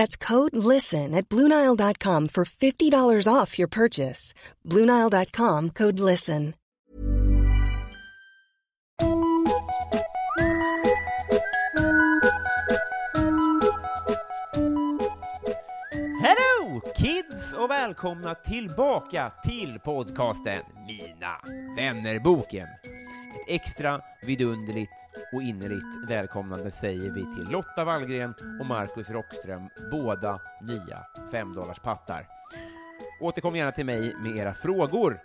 That's code LISTEN at Bluenile.com for $50 off your purchase. Bluenile.com code LISTEN. Hello kids och välkomna tillbaka till podcasten Mina vännerboken. Ett extra vidunderligt och innerligt välkomnande säger vi till Lotta Wallgren och Marcus Rockström, båda nya femdollarspattar. Återkom gärna till mig med era frågor.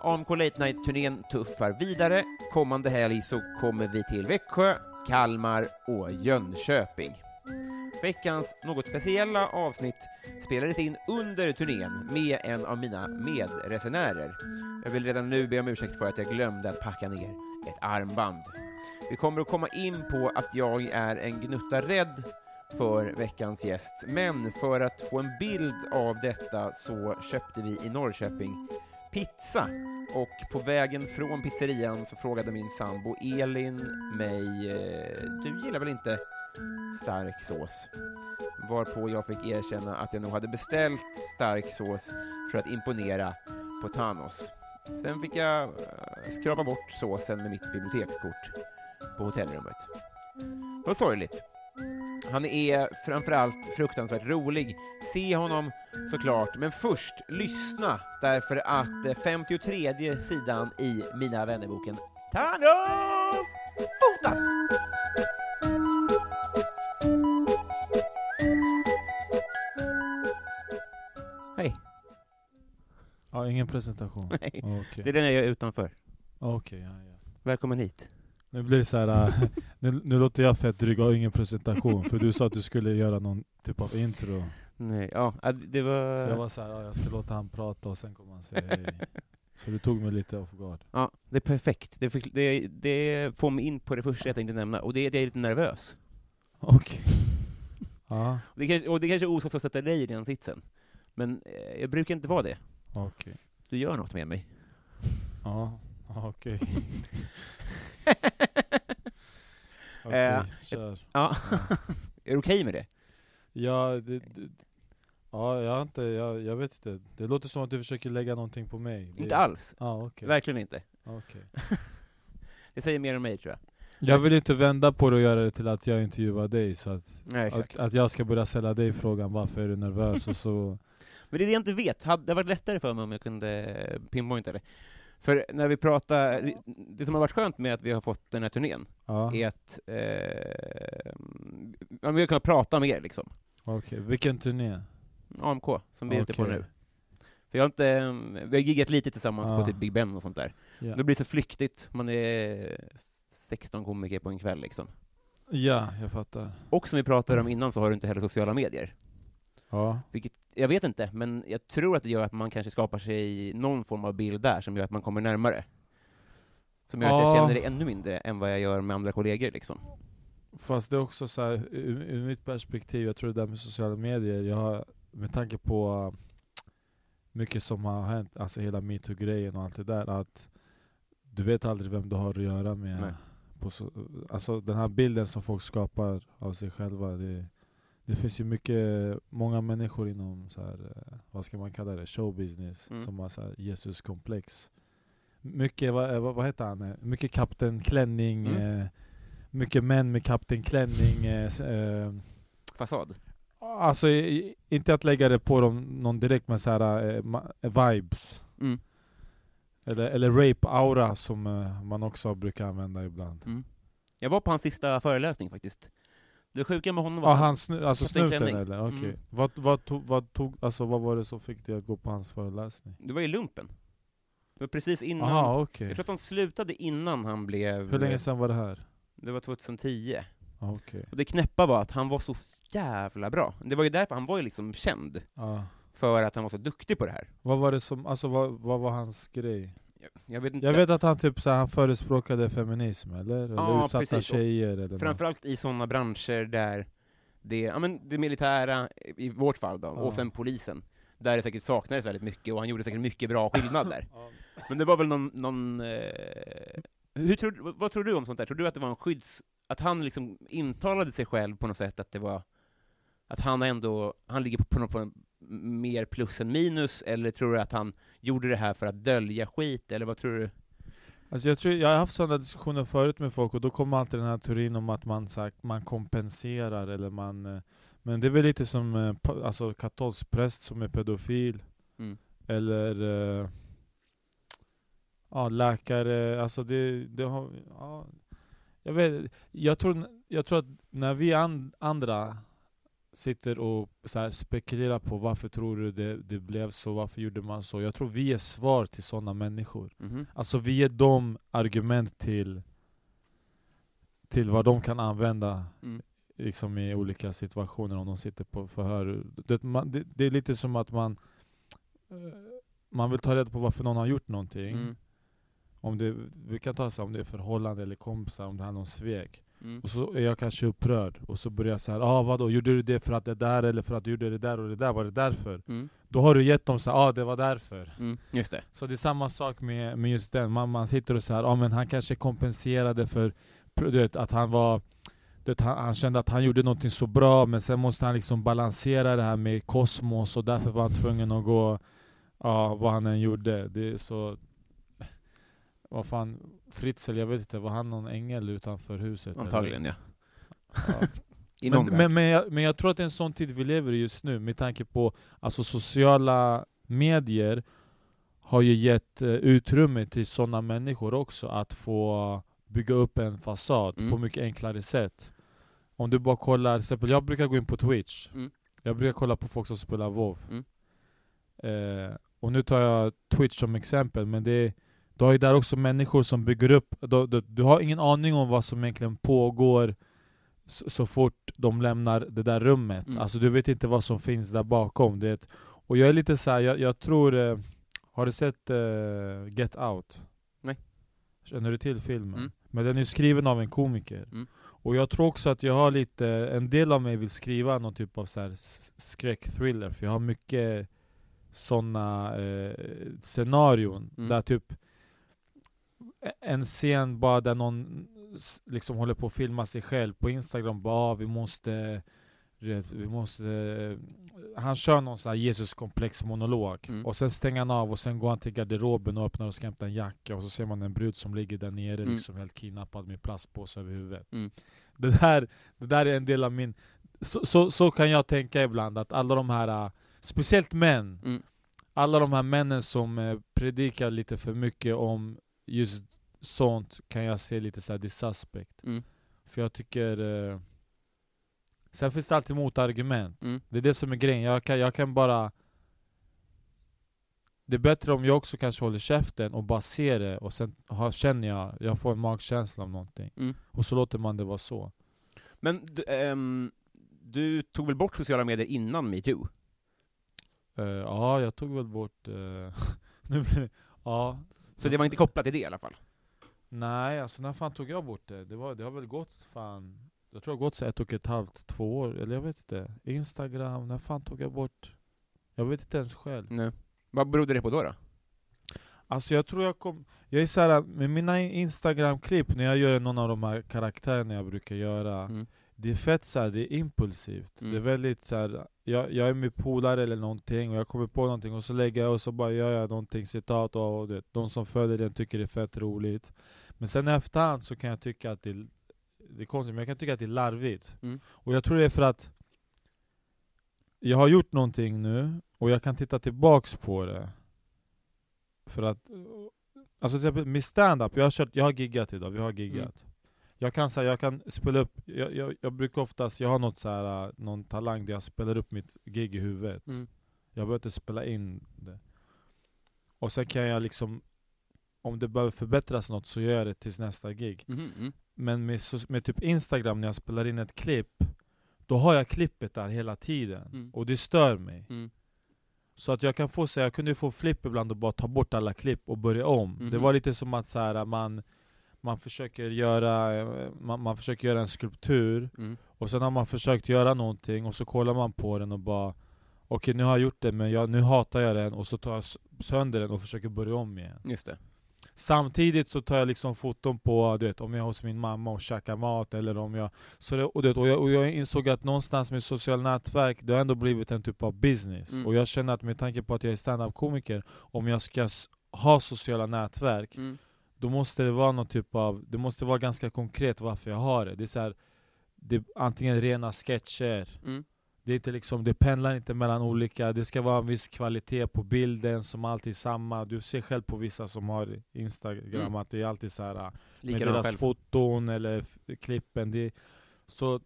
AMK Late Night-turnén tuffar vidare. Kommande helg så kommer vi till Växjö, Kalmar och Jönköping. Veckans något speciella avsnitt spelades in under turnén med en av mina medresenärer. Jag vill redan nu be om ursäkt för att jag glömde att packa ner ett armband. Vi kommer att komma in på att jag är en gnutta rädd för veckans gäst, men för att få en bild av detta så köpte vi i Norrköping pizza och på vägen från pizzerian så frågade min sambo Elin mig, eh, du gillar väl inte stark sås? Varpå jag fick erkänna att jag nog hade beställt stark sås för att imponera på Thanos. Sen fick jag eh, skrapa bort såsen med mitt bibliotekskort på hotellrummet. Det var sorgligt. Han är framförallt fruktansvärt rolig. Se honom såklart, men först lyssna därför att eh, 53 sidan i Mina vännerboken Thanos Ingen presentation? Nej, Okej, det är den jag gör utanför. Okej, ja, ja. Välkommen hit. Nu blir det så här, äh, nu, nu låter jag fett dryg och ingen presentation, för du sa att du skulle göra någon typ av intro. Nej, ja, äh, det var... Så jag var såhär, ja, jag ska låta han prata och sen kommer han säga hej. Så du tog mig lite off guard. Ja, det är perfekt. Det, det, det får mig in på det första jag tänkte nämna, och det är att jag är lite nervös. Okej. Ja, Och det kanske, och det kanske är osagt att sätta dig i den sitsen, men eh, jag brukar inte vara det. Okej. Du gör något med mig. Ja, ja, okej. Eh, Okej, kör. Ja. är du okej med det? Ja, det, det, ja jag, inte, jag, jag vet inte. Det låter som att du försöker lägga någonting på mig. Det, Inte alls. Ja, okej. Verkligen inte. okej. Det säger mer om mig, tror jag. Jag vill inte vända på det och göra det till att jag intervjuar dig, så att, Nej, att, att jag ska börja ställa dig frågan varför är du nervös och så... Men det är det jag inte vet. Hade det varit lättare för mig om jag kunde pinpointa det? För när vi pratar, det som har varit skönt med att vi har fått den här turnén, Ja, är att eh, vi har kunnat prata mer liksom. okej. Vilken turné? AMK, som vi är ute på nu. För jag har inte, vi har giggat lite tillsammans Ja. på typ Big Ben och sånt där. Ja, Det blir så flyktigt, man är 16 komiker på en kväll liksom. ja jag fattar. Och som vi pratade om innan så har du inte heller sociala medier. Ja, Vilket, jag vet inte, men jag tror att det gör att man kanske skapar sig någon form av bild där som gör att man kommer närmare. Som gör att jag Ja. känner det ännu mindre än vad jag gör med andra kollegor liksom. fast det är också så här, ur, ur mitt perspektiv, jag tror det där med sociala medier, jag har, med tanke på uh, mycket som har hänt, alltså hela metoo-grejen och allt det där, att du vet aldrig vem du har att göra med. Nej. På så, alltså den här bilden som folk skapar av sig själva, det, det finns ju mycket, många människor inom så här, eh, vad ska man kalla det, showbusiness Mm. som har så Jesus-komplex. Mycket, vad, vad, vad heter han? Eh, Mycket Kapten Klänning, Mm. eh, mycket män med Kapten Klänning. Eh, eh, Fasad. alltså i- inte att lägga det på dem någon direkt men så här, eh, ma- eh, vibes. Mm. Eller, eller rape-aura som eh, man också brukar använda ibland. Mm. Jag var på hans sista föreläsning faktiskt. Det sjuka med honom var Ja, att han snu, alltså snuten eller? Okej. Mm. Vad, vad, tog, vad, tog, alltså, vad var det som fick dig att gå på hans föreläsning? det var i lumpen. Det var precis innan... Jaha, okej. Jag tror att han slutade innan han blev... Hur länge sedan var det här? Det var 2010. Ja, Okej. Och det knäppa var att han var så jävla bra. Det var ju därför han var ju liksom känd. Ja. För att han var så duktig på det här. Vad var det som, alltså vad, vad var hans grej? Jag, vet inte. Jag vet att han typ så här, han förespråkade feminism eller? Eller Ja, utsatta precis. Tjejer eller något. Framförallt i sådana branscher där det, ja, men det militära, i vårt fall då, Ja. och sen polisen, där det säkert saknades väldigt mycket, och han gjorde säkert mycket bra skillnad där. Ja. Men det var väl någon, någon eh, hur tror, vad- tror du om sånt där? Tror du att det var en skydds... Att han liksom intalade sig själv på något sätt att det var... Att han ändå, han ligger på, på, något- på mer plus än minus, eller tror du att han gjorde det här för att dölja skit, eller vad tror du? Alltså jag, tror, jag har haft sådana diskussioner förut med folk och då kommer alltid den här teorin om att man, sagt, man kompenserar eller man... eh, Men det är väl lite som eh, alltså, katolsk präst som är pedofil. Mm. Eller eh, ja, läkare, alltså det, det har... Ja, jag, vet, jag, tror, jag tror att när vi an, andra sitter och så spekulerar på varför tror du det, det blev så, varför gjorde man så? Jag tror vi är svar till sådana människor. Mhm. Alltså vi ger dem argument till, till vad de kan använda Mm. liksom i olika situationer om de sitter på förhör. Det, man, det, det är lite som att man eh, man vill ta reda på varför någon har gjort någonting. Mm. Om det, vi kan ta så om det är förhållande eller kompisar, om det handlar om svek. Mm. Och så är jag kanske upprörd, och så börjar jag säga ah, vadå, gjorde du det för att det där eller för att du gjorde det där och det där, var det därför? Mm. Då har du gett dem så här, ah, det var därför. Mm. Just det. Så det är samma sak med, med just den, man, man sitter och säger ah, men han kanske kompenserade för du vet, att han var vet, han, han kände att han gjorde någonting så bra, men sen måste han liksom balansera det här med kosmos och därför var han tvungen att gå, ja vad han än gjorde. Det så... Vad fan, Fritzl, jag vet inte, var han någon ängel utanför huset? eller? Antagligen, ja. Ja. Någon Men, men, men, jag, men jag tror att det är en sån tid vi lever i just nu, med tanke på alltså sociala medier har ju gett eh, utrymme till sådana människor också att få bygga upp en fasad Mm. på mycket enklare sätt. Om du bara kollar, till exempel jag brukar gå in på Twitch, Mm. jag brukar kolla på folk som spelar WoW. Mm. Eh, och nu tar jag Twitch som exempel, men det är, du har ju där också människor som bygger upp, du, du, du har ingen aning om vad som egentligen pågår så, så fort de lämnar det där rummet. Mm. Alltså du vet inte vad som finns där bakom. Det och jag är lite så här, jag, jag tror... Eh, har du sett eh, Get Out? Nej. Känner du till filmen? Mm. Men den är skriven av en komiker. Mm. Och jag tror också att jag har lite, en del av mig vill skriva någon typ av så här skräckthriller, för jag har mycket sådana eh, scenarion Mm. där typ en scen bara där någon liksom håller på att filma sig själv på Instagram, bara ah, vi måste vi måste han kör någon sån här Jesus-komplex monolog Mm. och sen stänger han av och sen går han till garderoben och öppnar och ska hämta en jacka och så ser man en brud som ligger där nere Mm. liksom helt kidnappad med plastpåse över huvudet. Mm. Det, där, det där är en del av min... Så, så, så kan jag tänka ibland, att alla de här, äh, speciellt män, Mm. alla de här männen som eh, predikar lite för mycket om just sånt kan jag se lite så här dissuspect. Mm. För jag tycker... Eh, sen finns det alltid motargument. Mm. Det är det som är grejen. Jag kan, jag kan bara... Det är bättre om jag också kanske håller käften och bara ser det och sen har, känner jag, jag får en magkänsla av någonting. Mm. Och så låter man det vara så. Men du, ehm, du tog väl bort sociala medier innan metoo? Eh, ja, jag tog väl bort... det- ja. Så det var inte kopplat till det i alla fall? Nej, alltså när fan tog jag bort det? Det, var, det har väl gått fan... Jag tror det har gått så ett och ett halvt, två år, eller jag vet inte. Instagram, när fan tog jag bort? Jag vet inte ens själv. Nej. Vad berodde det på då? då? Alltså jag tror jag kom... Jag är såhär, med mina Instagram-klipp, när jag gör någon av de här karaktärerna jag brukar göra, Mm. Det är fett så här, det är impulsivt. Mm. Det är väldigt så här, jag, jag är med polare eller någonting och jag kommer på någonting och så lägger jag och så bara gör jag någonting, citat och, och det, de som följer den tycker det är fett roligt. Men sen i efterhand så kan jag tycka att det, är- det är konstigt, men jag kan tycka att det är larvigt. Mm. Och jag tror det är för att jag har gjort någonting nu och jag kan titta tillbaks på det. För att, alltså till exempel med stand-up, jag har, kört, jag har giggat idag, vi har giggat. Jag kan säga, jag kan spela upp, jag, jag, jag brukar oftast, jag har något så här, äh, någon talang där jag spelar upp mitt gig i huvudet. Mm. Jag behöver inte spela in det. Och sen kan jag liksom, om det behöver förbättras något så gör jag det tills nästa gig. Mhm, mm. Men med, med typ Instagram, när jag spelar in ett klipp, då har jag klippet där hela tiden. Mm. Och det stör mig. Mm. Så att jag kan få så jag kunde få flipp ibland och bara ta bort alla klipp och börja om. Mhm. Det var lite som att så här, man, man, försöker göra, eh, man, man försöker göra en skulptur, Mm. och sen har man försökt göra någonting och så kollar man på den och bara Okej nu har jag gjort det men jag, nu hatar jag den och så tar jag sönder den och försöker börja om igen. Just det. Samtidigt så tar jag liksom foton på, du vet, om jag är hos min mamma och käkar mat eller om jag... Så det, och, det, och, jag, och jag insåg att någonstans med sociala nätverk, det har ändå blivit en typ av business. Mm. Och jag känner att med tanke på att jag är standup-komiker, om jag ska ha sociala nätverk, Mm. Då måste det vara någon typ av, det måste vara ganska konkret varför jag har det. Det är så här, det är antingen rena sketcher, Mm. det, är inte liksom, det pendlar inte mellan olika, det ska vara en viss kvalitet på bilden som alltid är samma. Du ser själv på vissa som har Instagram Mm. att det är alltid så här med Likadan deras själv. foton eller klippen. Det, så,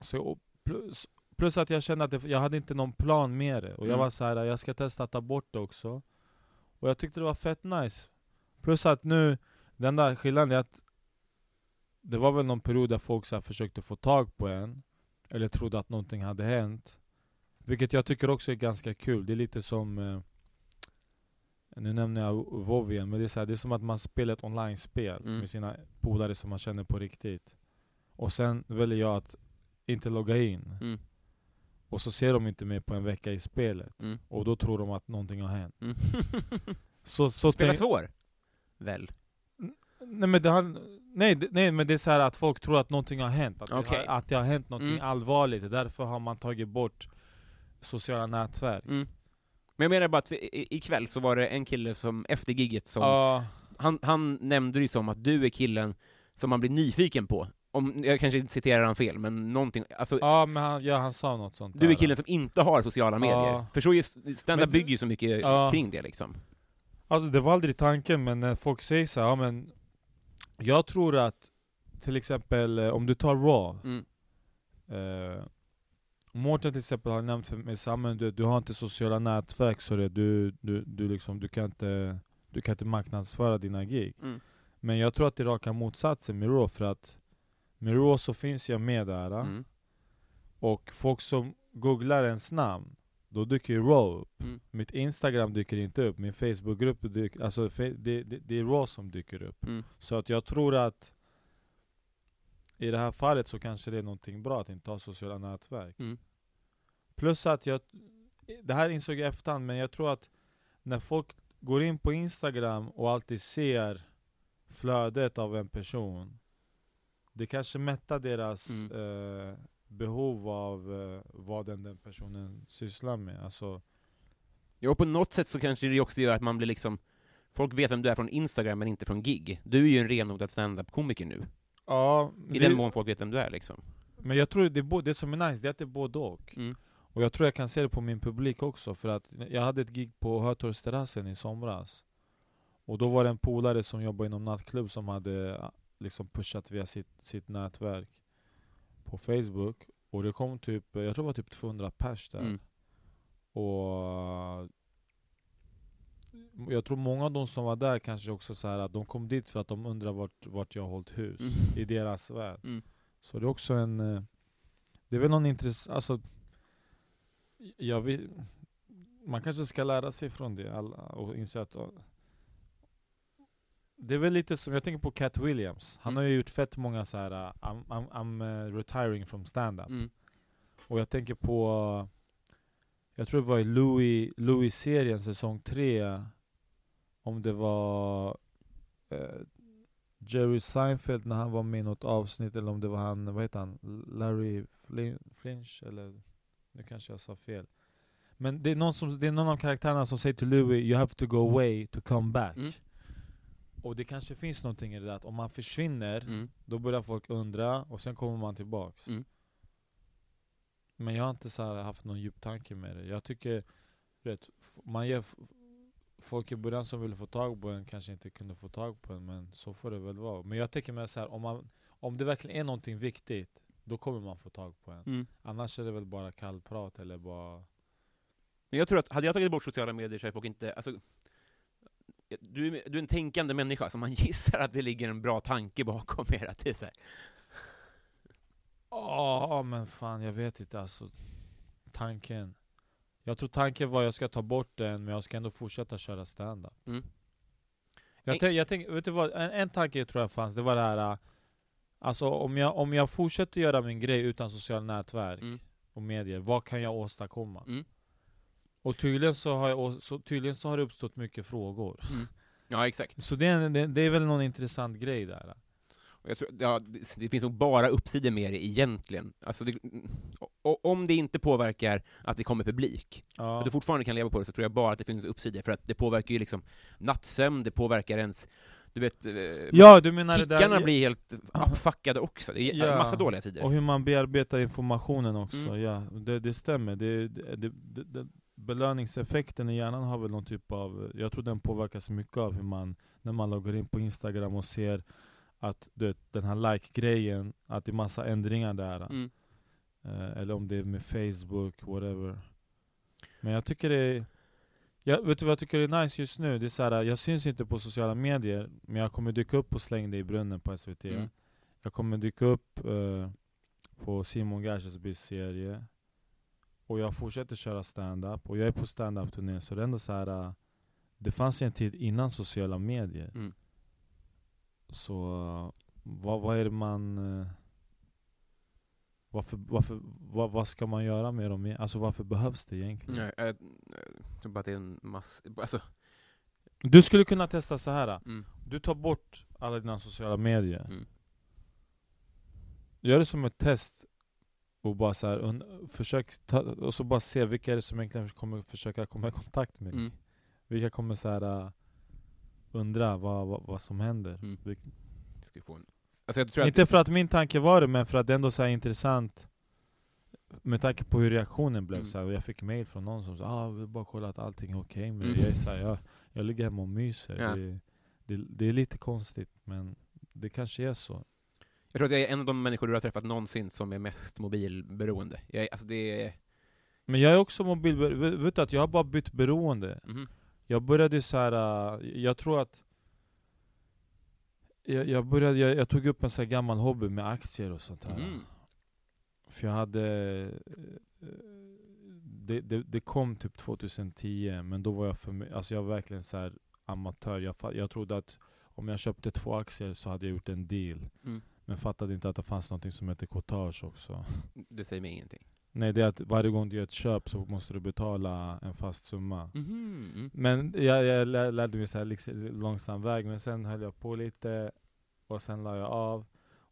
så, plus, plus att jag kände att det, jag hade inte någon plan med det. Och jag Mm. var så här, jag ska testa att ta bort det också. Och jag tyckte det var fett nice. Plus att nu, den där skillnaden är att det var väl någon period där folk så försökte få tag på en. Eller trodde att någonting hade hänt. Vilket jag tycker också är ganska kul. Det är lite som eh, nu nämner jag WoW igen, men det är, så här, det är som att man spelar ett online-spel Mm. med sina polare som man känner på riktigt. Och sen väljer jag att inte logga in. Mm. Och så ser de inte mig på en vecka i spelet. Mm. Och då tror de att någonting har hänt. Mm. Så, så Spela svår? Väl? Nej, men det har, nej, nej men det är så här att folk tror att någonting har hänt. Att, Okej. det, har, att det har hänt någonting Mm. allvarligt. Därför har man tagit bort sociala nätverk. Mm. Men jag menar bara att i- ikväll så var det en kille som, efter gigget som, Ja, han, han nämnde det som att du är killen som man blir nyfiken på. Om, jag kanske inte citerar han fel, men någonting, alltså, ja, men han, ja, han sa något sånt du är killen som inte har sociala medier. Ja. För så är stand-up bygger ju så mycket Ja. kring det liksom. Alltså det var aldrig tanken, men när folk säger så här, ja, men Jag tror att, till exempel eh, om du tar Raw Mm. eh, Mårten till exempel har nämnt för mig, Samuel, du, du har inte sociala nätverk så det, du, du, du, liksom, du, kan inte, du kan inte marknadsföra dina gig Mm. Men jag tror att det är raka motsatsen med Raw, för att med Raw så finns jag med där Mm. Och folk som googlar ens namn, då dyker ju Raw upp. Mm. Mitt Instagram dyker inte upp, min Facebookgrupp dyker alltså det, det, det är Raw som dyker upp. Mm. Så att jag tror att i det här fallet så kanske det är någonting bra att inte ha sociala nätverk. Mm. Plus att jag, det här insåg jag i efterhand, men jag tror att när folk går in på Instagram och alltid ser flödet av en person, det kanske mättar deras Mm. eh, behov av eh, vad den, den personen sysslar med. Alltså, Ja, och på något sätt så kanske det också gör att man blir liksom, folk vet vem du är från Instagram men inte från gig. Du är ju en renodlad stand-up-komiker nu. ja, I det- den mån folk vet vem du är liksom. Men jag tror det, är det som är nice, det är att det är både och. Mm. Och jag tror jag kan se det på min publik också, för att jag hade ett gig på Hötorgsterrassen i somras. Och då var det en polare som jobbade inom nattklubb som hade ah, liksom pushat via sitt, sitt nätverk på Facebook. Och det kom typ, jag tror det var typ 200 pers där. Mm. Och jag tror många av de som var där kanske också så att de kom dit för att de undrar vart, vart jag har hållit hus Mm. i deras värld. Mm. Så det är också en... eh, Det är väl någon intressant... Alltså, jag vill, man kanske ska lära sig från det alla, och inse att... Det är väl lite som, jag tänker på Cat Williams. Han Mm. har ju gjort fett många så här. uh, I'm, I'm, I'm uh, retiring from stand-up. Mm. Och jag tänker på... Jag tror det var i Louis, Louis-serien säsong 3 Om det var eh, Jerry Seinfeld när han var med i något avsnitt, eller om det var han, vad heter han? Larry Flin Flinch? Eller, nu kanske jag sa fel. Men det är, någon som, det är någon av karaktärerna som säger till Louis 'You have to go away to come back' Mm. Och det kanske finns någonting i det där, att om man försvinner, Mm. då börjar folk undra, och sen kommer man tillbaks. Mm. Men jag har inte så haft någon djup tanke med det. Jag tycker, vet, man ger folk i början som ville få tag på en kanske inte kunde få tag på en, men så får det väl vara. Men jag tänker mig så här, om, man, om det verkligen är någonting viktigt, då kommer man få tag på en. Mm. Annars är det väl bara kallprat eller bara... Men jag tror att, hade jag tagit bort sociala medier så hade folk inte, alltså, du, är- du är en tänkande människa, så man gissar att det ligger en bra tanke bakom er, att det är så här. Ja men fan jag vet inte alltså. Tanken. Jag tror tanken var att jag ska ta bort den, men jag ska ändå fortsätta köra stand-up. Mm. Jag, En- tänk, jag tänk, vet du vad, en, en tanke tror jag fanns, det var det här... äh, Alltså om jag, om jag fortsätter göra min grej utan sociala nätverk Mm. och medier, vad kan jag åstadkomma? Mm. Och tydligen så, har jag, så, tydligen så har det uppstått mycket frågor. Ja, exakt. Så det är, det, det är väl någon intressant grej där. Jag tror, ja, det, det finns nog bara uppsidor med det egentligen. Alltså det, och, om det inte påverkar att det kommer publik, Ja. och du fortfarande kan leva på det, så tror jag bara att det finns uppsidor, för att det påverkar ju liksom nattsömn, det påverkar ens, du vet, eh, ja du menar det kickarna där... blir helt fuckade också. Det är Ja. massa dåliga sidor. Och hur man bearbetar informationen också, Mm. ja. Det, det stämmer. Det, det, det, det, det, belöningseffekten i hjärnan har väl någon typ av, jag tror den påverkas mycket av hur man, när man loggar in på Instagram och ser att du vet, den här like-grejen, att det är massa ändringar där. Mm. Eh, eller om det är med Facebook, whatever. Men jag tycker det är, jag, vet du vad jag tycker är nice just nu? Det är så här, jag syns inte på sociala medier, men jag kommer dyka upp och släng dig i brunnen på SVT. Mm. Jag kommer dyka upp eh, på Simon Gärdsbergs serie. Och jag fortsätter köra stand-up, och jag är på stand-up-turné, så det är ändå så här. eh, Det fanns ju en tid innan sociala medier. Mm. Så eh, vad, vad är det man... eh, Varför, varför, vad, vad ska man göra med dem? Alltså varför behövs det egentligen? Nej, jag, jag tror bara att det är en mass... Alltså, Du skulle kunna testa så här. mm. Du tar bort alla dina sociala medier. Mm. Gör det som ett test. Och bara så här, und- försök ta, och så bara se vilka är det som egentligen kommer försöka komma i kontakt med dig. Mm. Vilka kommer så här, äh, undra vad, vad, vad som händer. Mm. Vi en... Alltså tror att... Inte för att min tanke var det, men för att det ändå så intressant med tanke på hur reaktionen blev. Mm. Så här, jag fick mail från någon som sa ah, vill bara kolla att allting är okej med Mm. Jag, är så här, jag, jag ligger hemma och myser. Ja. Det, det, det är lite konstigt, men det kanske är så. Jag tror att jag är en av de människor du har träffat någonsin som är mest mobilberoende. Jag, alltså det är... Men jag är också mobilberoende. Vet du att jag har bara bytt beroende. Mhm. Jag började så här. äh, jag tror att jag, jag, började, jag, jag tog upp en så gammal hobby med aktier och sånt här. Mhm. För jag hade... eh, Det, det, det kom typ 2010, men då var jag för Alltså jag var verkligen så här amatör. Jag, jag trodde att om jag köpte två aktier så hade jag gjort en deal. Mm. Men fattade inte att det fanns något som heter courtage också. Det säger mig ingenting. Nej, det är att varje gång du gör ett köp så måste du betala en fast summa. Mhm. Mm. Men jag, jag lär- lärde mig så här liksom, långsam väg, men sen höll jag på lite, och sen la jag av.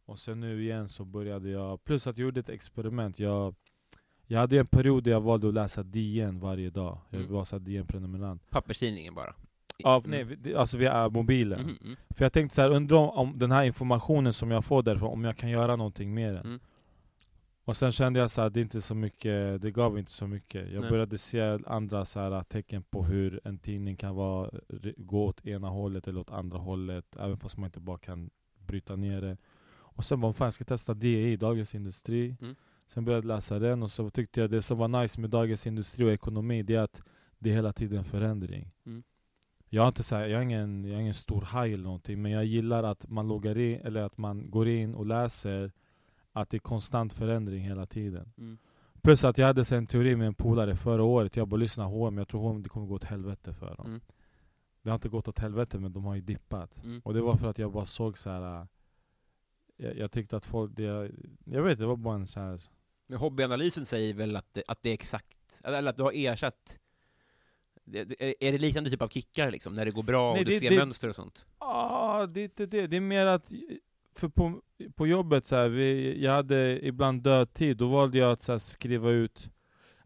Och sen nu igen så började jag, plus att jag gjorde ett experiment. Jag, jag hade en period där jag valde att läsa DN varje dag. Jag Mm. var DN-prenumerant. Papperstidningen bara. Av, Mm. nej, alltså via mobilen. Mhm. Mm. För jag tänkte så här, undrar om, om den här informationen som jag får därifrån, om jag kan göra någonting med den. Mm. Och sen kände jag så här, det inte så mycket, det gav inte så mycket. Jag Nej. började se andra så här, tecken på hur en tidning kan vara, gå åt ena hållet eller åt andra hållet, även fast man inte bara kan bryta ner det. Och sen bara, fan jag ska testa DI, Dagens Industri. Mm. Sen började jag läsa den, och så tyckte jag det som var nice med Dagens Industri och ekonomi, det är att det är hela tiden förändring. Mm. Jag, har inte så här, jag, är ingen, jag är ingen stor haj eller någonting, men jag gillar att man loggar in, eller att man går in och läser att det är konstant förändring hela tiden. Mm. Plus att jag hade så en teori med en polare förra året, jag bara lyssna H&M, jag tror H&M det kommer gå åt helvete för dem. Mm. Det har inte gått åt helvete men de har ju dippat. Mm. Och det var för att jag bara såg så här. äh, Jag, jag tyckte att folk, det, jag vet det var bara en så här. Men hobbyanalysen säger väl att det, att det är exakt, eller att du har ersatt är- det liknande typ av kickar liksom, när det går bra Nej, och du det- ser det- mönster och sånt? Ja, det är inte det. Det är mer att, för på, på jobbet så här, vi, jag hade ibland dödtid, då valde jag att så här, skriva ut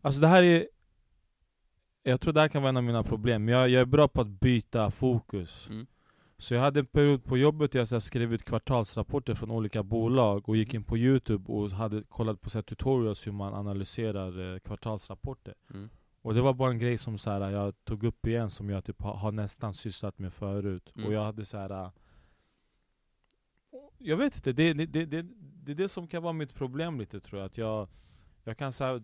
Alltså det här är Jag tror det här kan vara en av mina problem, jag, jag är bra på att byta fokus Mm. Så jag hade en period på jobbet där jag så skrev ut kvartalsrapporter från olika bolag och gick in på youtube och hade kollat på så tutorials hur man analyserar eh, kvartalsrapporter Mm. Och det var bara en grej som så här, jag tog upp igen som jag typ har, har nästan sysslat med förut. Mm. Och jag hade så här. Jag vet inte, det, det, det, det, det är det som kan vara mitt problem lite tror jag. Att jag, jag kan så här,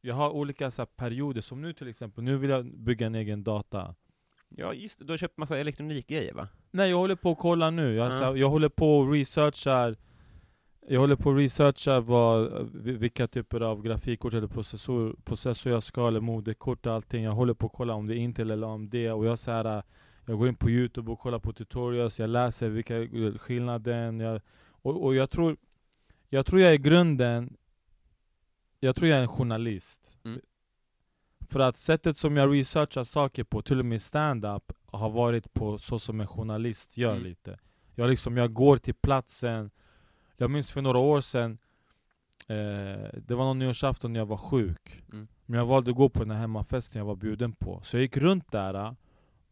Jag har olika så perioder, som nu till exempel. Nu vill jag bygga en egen data. Ja, just det. Du har köpt massa elektronikgrejer va? Nej jag håller på att kolla nu. Jag, Ja. så här, jag håller på och researchar jag håller på och researchar vad, vilka typer av grafikkort eller processor, processor jag ska, eller moderkort och allting. Jag håller på att kolla om det är Intel eller AMD. Och jag, så här, jag går in på Youtube och kollar på tutorials, jag läser vilka skillnaden. Jag, och, och jag tror jag tror jag i grunden Jag tror jag är en journalist. Mm. För att sättet som jag researchar saker på, till och med stand-up har varit på så som en journalist gör Mm. lite. Jag, liksom, jag går till platsen. Jag minns för några år sedan, eh, det var någon nyårsafton när jag var sjuk. Mm. Men jag valde att gå på den här hemmafesten jag var bjuden på. Så jag gick runt där eh,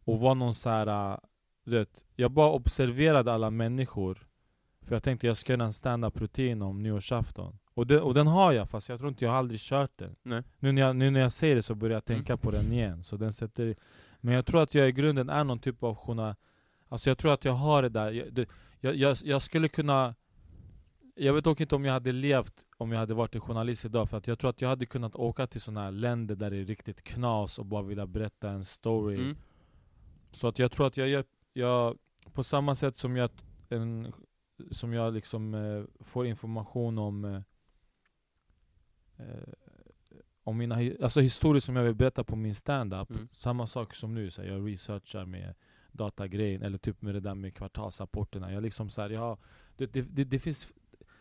och var någon så här, eh, du vet, jag bara observerade alla människor. För jag tänkte jag ska göra en stand-up rutin om nyårsafton. Och den, och den har jag, fast jag tror inte jag har aldrig kört den. Nej. Nu när jag, nu när jag säger det så börjar jag tänka Mm. på den igen. Så den sätter, men jag tror att jag i grunden är någon typ av journal... Alltså jag tror att jag har det där. Jag, det, jag, jag, jag skulle kunna... Jag vet dock inte om jag hade levt om jag hade varit en journalist idag. För att jag tror att jag hade kunnat åka till sådana här länder där det är riktigt knas och bara vilja berätta en story. Mm. Så att jag tror att jag jag, på samma sätt som jag, en, som jag liksom eh, får information om eh, eh, om mina alltså historier som jag vill berätta på min stand-up. Mm. Samma sak som nu, så här, jag researchar med datagrejen, eller typ med det där med kvartalsrapporterna. Jag liksom så här, jag har, det, det, det, det finns,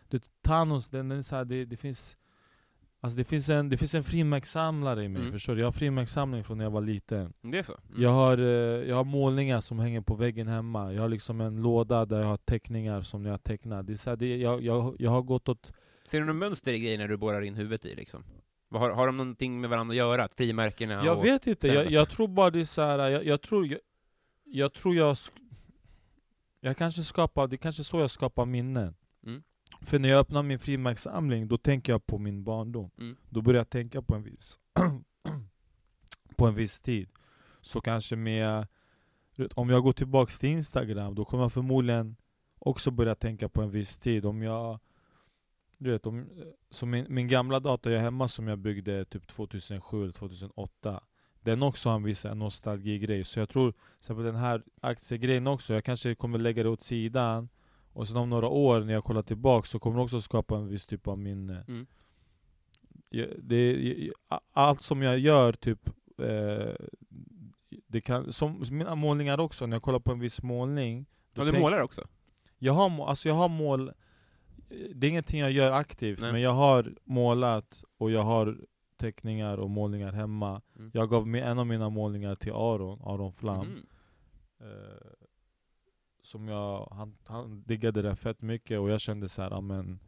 det, Thanos, den, den är så här, det, det finns Alltså det finns en, det finns en frimärkssamlare i mig, Mm. förstår du? Jag har frimärkssamling från när jag var liten. Det är så? Mm. Jag har, eh, jag har målningar som hänger på väggen hemma. Jag har liksom en låda där jag har teckningar som jag har tecknat. Det är så här, det, jag, jag, jag har gått åt... Ser du något mönster i grejerna du borrar in huvudet i liksom? Har, har de någonting med varandra att göra? Att frimärkena jag och... vet inte, jag, jag tror bara det är så här, jag, jag tror jag, jag tror jag Jag kanske skapar, det är kanske så jag skapar minnen. Mm. För när jag öppnar min frimärkssamling, då tänker jag på min barndom. Mm. Då börjar jag tänka på en viss på en viss tid. Så kanske med om jag går tillbaks till Instagram, då kommer jag förmodligen också börja tänka på en viss tid. Om jag du vet, om, så min, min gamla dator jag hemma som jag byggde typ 2007 eller 2008 Den också har en viss nostalgigrej, så jag tror exempel den här aktiegrejen också, jag kanske kommer lägga det åt sidan Och sen om några år när jag kollar tillbaks så kommer det också skapa en viss typ av minne Mm. det, allt som jag gör typ eh, det kan, som mina målningar också, när jag kollar på en viss målning Ja, du tänk- målar också? jag har, alltså jag har mål Det är ingenting jag gör aktivt, Nej. men jag har målat och jag har teckningar och målningar hemma Mm. Jag gav en av mina målningar till Aron, Aron Flam Mhm. eh, Som jag, han, han diggade den fett mycket och jag kände så här, men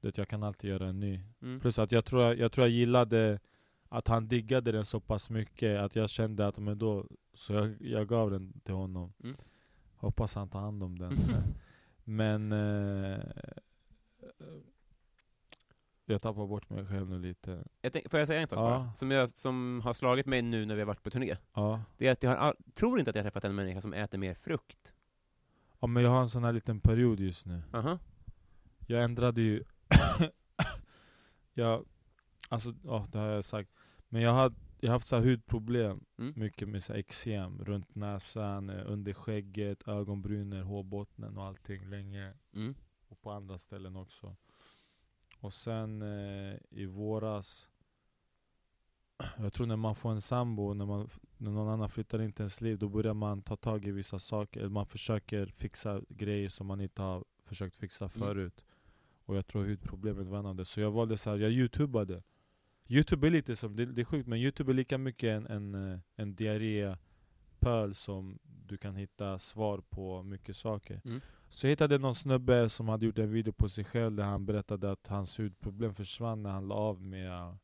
du vet, jag kan alltid göra en ny Mm. Plus att jag tror jag, tror jag gillade att han diggade den så pass mycket att jag kände att men då, så jag, jag gav den till honom. Mm. Hoppas han tar hand om den. Men eh, jag tappar bort mig själv nu lite. Jag tänk, får jag säga en sak Ja. bara? Som, jag, som har slagit mig nu när vi har varit på turné. Ja. Det är att jag har, all- tror inte att jag har träffat en människa som äter mer frukt. Ja, men jag har en sån här liten period just nu. Aha. Jag ändrade ju... jag, alltså, ja, det har jag sagt. Men jag har, jag haft så här hudproblem. Mm. Mycket med så här eksem runt näsan, eh, under skägget, ögonbrynen, hårbottnen och allting länge. Mm. Och på andra ställen också. Och sen eh, i våras, jag tror när man får en sambo, när, man, när någon annan flyttar in till ens liv, då börjar man ta tag i vissa saker. Eller man försöker fixa grejer som man inte har försökt fixa Mm. förut. Och jag tror hudproblemet var en av det. Så jag valde så här, jag youtubade. Youtube är lite som, det, det är sjukt men Youtube är lika mycket en, en, eh, en diarrépöl som du kan hitta svar på mycket saker. Mm. Så jag hittade någon snubbe som hade gjort en video på sig själv där han berättade att hans hudproblem försvann när han la av med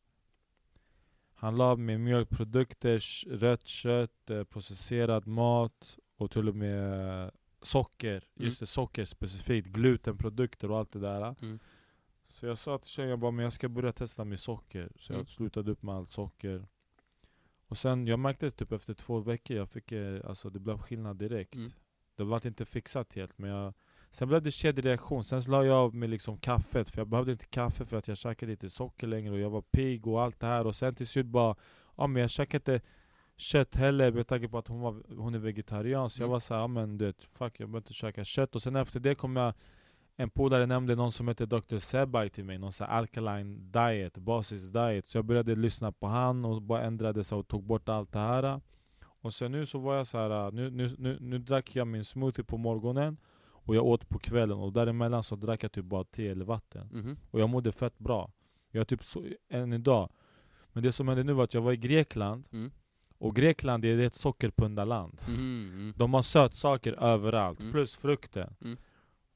Han la med mjölkprodukter, rött kött, eh, processerad mat och till och med socker. Just det, socker specifikt. Glutenprodukter och allt det där. Mm. Så jag sa till tjejen, jag bara, men jag ska börja testa med socker. Så jag Mm. slutade upp med allt socker. Och sen, jag märkte typ efter två veckor, jag fick, eh, alltså det blev skillnad direkt. Mm. Det var inte fixat helt, men jag Sen blev det kedjereaktion, sen la jag av med liksom kaffet, för jag behövde inte kaffe för att jag käkade inte socker längre och jag var pigg och allt det här. Och sen till slut bara Ja men jag käkade inte kött heller med tanke på att hon, var, hon är vegetarian. Så jag Mm. var såhär, ja men du vet, fuck jag behöver inte käka kött. Och sen efter det kom jag En polare nämnde någon som heter Dr. Sebai till mig, någon sån alkaline diet, basis diet Så jag började lyssna på han och bara ändrade sig och tog bort allt det här. Och sen nu så var jag så här, nu, nu, nu, nu drack jag min smoothie på morgonen och jag åt på kvällen och däremellan så drack jag typ bara te eller vatten Mhm. Och jag mådde fett bra Jag är typ så, än idag Men det som hände nu var att jag var i Grekland Mm. Och Grekland är ett sockerpundarland Mhm, mm. De har sötsaker överallt, Mm. plus frukten Mm.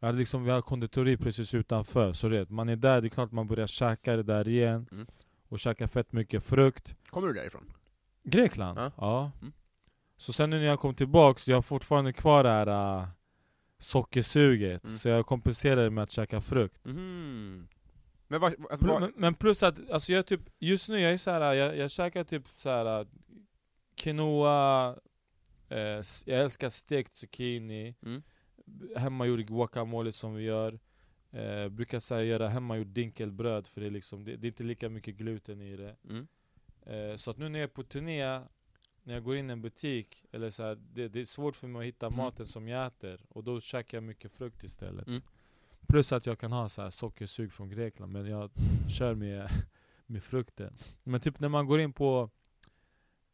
jag hade liksom, Vi har konditori precis utanför, så det, man är där, det är klart man börjar käka det där igen Mm. Och käka fett mycket frukt Kommer du därifrån? Grekland? Ja. Ja, Mm. Så sen nu när jag kom tillbaks, jag har fortfarande kvar det här äh, sockersuget Mm. Så jag kompenserar det med att käka frukt Mhm. Men vad, alltså, vad men, men plus att, alltså jag typ, just nu jag är så här, jag, jag käkar typ så här quinoa, eh, jag älskar stekt zucchini, Mm. hemmagjord guacamole som vi gör. Eh, brukar säga göra hemmagjort dinkelbröd för det är, liksom, det, det är inte lika mycket gluten i det. Mm. Eh, så att nu när jag är på turné, när jag går in i en butik, eller så här, det, det är svårt för mig att hitta Mm. maten som jag äter, och då käkar jag mycket frukt istället. Mm. Plus att jag kan ha så här sockersug från Grekland, men jag kör med, med frukten. Men typ när man går in på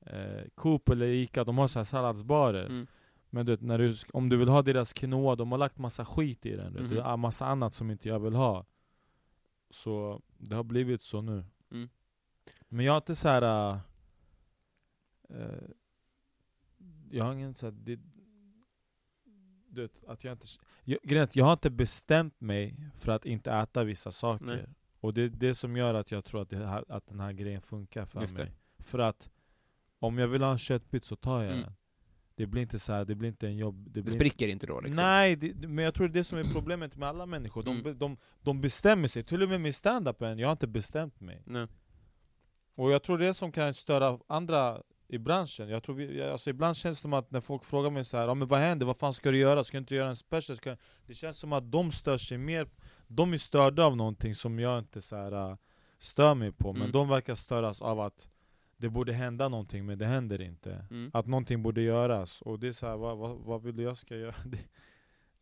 eh, Coop eller Ica, de har så här salladsbarer. Mm. Men du vet, när du, om du vill ha deras quinoa, de har lagt massa skit i den. du vet. Mhm. Det är massa annat som inte jag vill ha. Så det har blivit så nu. Mm. Men jag har inte så här. Eh, jag har ingen så här, det, du vet, att jag inte... Jag, grejen jag har inte bestämt mig för att inte äta vissa saker. Nej. Och det är det som gör att jag tror att, det här, att den här grejen funkar för Just det. mig. För att om jag vill ha en köttbit så tar jag Mm. den. Det blir inte så här, det blir inte en jobb... Det blir spricker inte då liksom? Nej, det, det- men jag tror det är det som är problemet med alla människor. De, Mm. de, de bestämmer sig, till och med med stand-upen, jag har inte bestämt mig. Nej. Och jag tror det är som kan störa andra i branschen. Jag tror vi, alltså ibland känns det som att när folk frågar mig så här, ja, men vad händer? Vad fan ska du göra? Ska du inte göra en special? Ska... Det känns som att de stör sig mer, de är störda av någonting som jag inte så här, äh, stör mig på. Men Mm. de verkar störas av att det borde hända någonting, men det händer inte. Mm. Att någonting borde göras. Och det är så här, vad, vad, vad vill jag ska göra?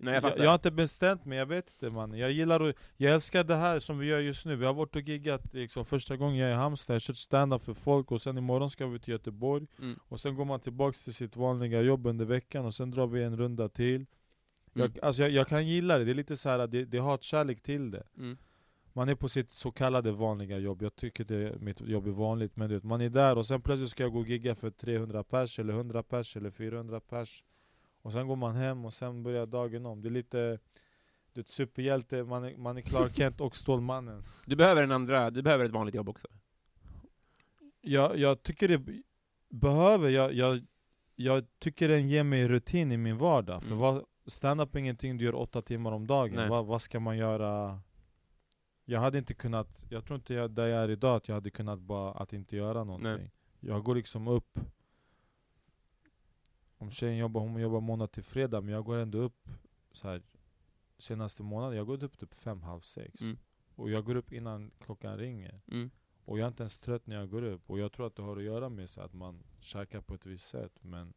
Nej jag jag, jag har inte bestämt mig, jag vet inte man. Jag gillar och, jag älskar det här som vi gör just nu. Vi har varit och giggat liksom, första gången jag är i Halmstad, jag har kört stand-up för folk och sen imorgon ska vi till Göteborg. Mm. Och sen går man tillbaks till sitt vanliga jobb under veckan och sen drar vi en runda till. Jag, Mm. alltså jag, jag kan gilla det, det är lite så här, det, det har ett kärlek till det. Mm. Man är på sitt så kallade vanliga jobb, jag tycker det, mitt jobb är vanligt men du vet, man är där och sen plötsligt ska jag gå och gigga för 300 pers, eller 100 pers, eller 400 pers Och sen går man hem och sen börjar dagen om, det är lite du vet, superhjälte, man är, man är Clark Kent och Stålmannen Du behöver en andra, du behöver ett vanligt jobb också. jag, jag tycker det behöver, jag, jag, jag tycker den ger mig rutin i min vardag För Mm. vad, stand-up är ingenting du gör åtta timmar om dagen, Nej. vad, ska man göra? Jag hade inte kunnat, jag tror inte jag, där jag är idag, att jag hade kunnat bara att inte göra någonting Jag går liksom upp Om tjejen jobbar, hon jobbar måndag till fredag, men jag går ändå upp så här Senaste månaden, jag går upp typ fem, halv sex Mm. Och jag går upp innan klockan ringer Mm. och jag är inte ens trött när jag går upp, och jag tror att det har att göra med så att man käkar på ett visst sätt Men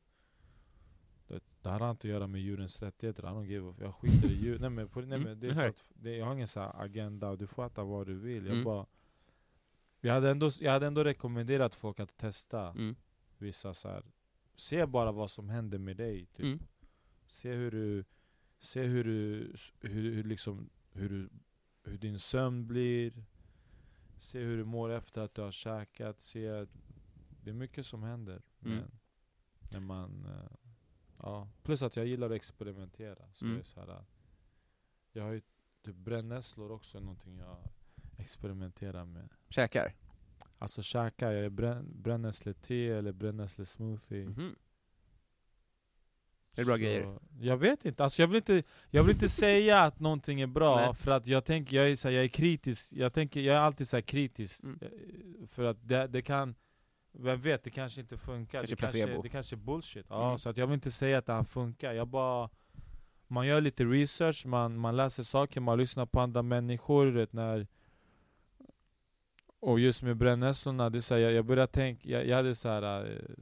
det, det här har inte att göra med djurens rättigheter, I don't give a, jag skiter i djur Nej men, på, nej, Mm, men det är så att, det, jag har ingen så här agenda, och du får äta vad du vill Jag Mm. bara jag hade, ändå, jag hade ändå rekommenderat folk att testa Mm. vissa så här. Se bara vad som händer med dig typ. Mm. Se hur du Se hur du, hur, hur liksom, hur, du, hur din sömn blir se hur du mår efter att du har käkat, se... Det är mycket som händer. Mm. Men, när man... eh, Ja. Plus att jag gillar att experimentera. Så Mm. det är så här, jag har ju typ brännässlor också, någonting jag experimenterar med. Käkar? Alltså käka, jag är brän, brännässlete eller brännässlesmoothie. Mhm. Det är bra Så- grejer. Jag vet inte, alltså jag vill inte, jag vill inte säga att någonting är bra, Nej. för att jag tänker, jag är, så här, jag är kritisk, jag, tänker, jag är alltid så kritisk, Mm. eh, för att det, det kan, vem vet, det kanske inte funkar, Kanske det, kanske, det kanske är bullshit. Ja, Mm. Så att jag vill inte säga att det här funkar, jag bara Man gör lite research, man, man läser saker, man lyssnar på andra människor, vet, när Och just med brännässlorna, det är så här, jag, jag började tänka, jag, jag hade så här. eh,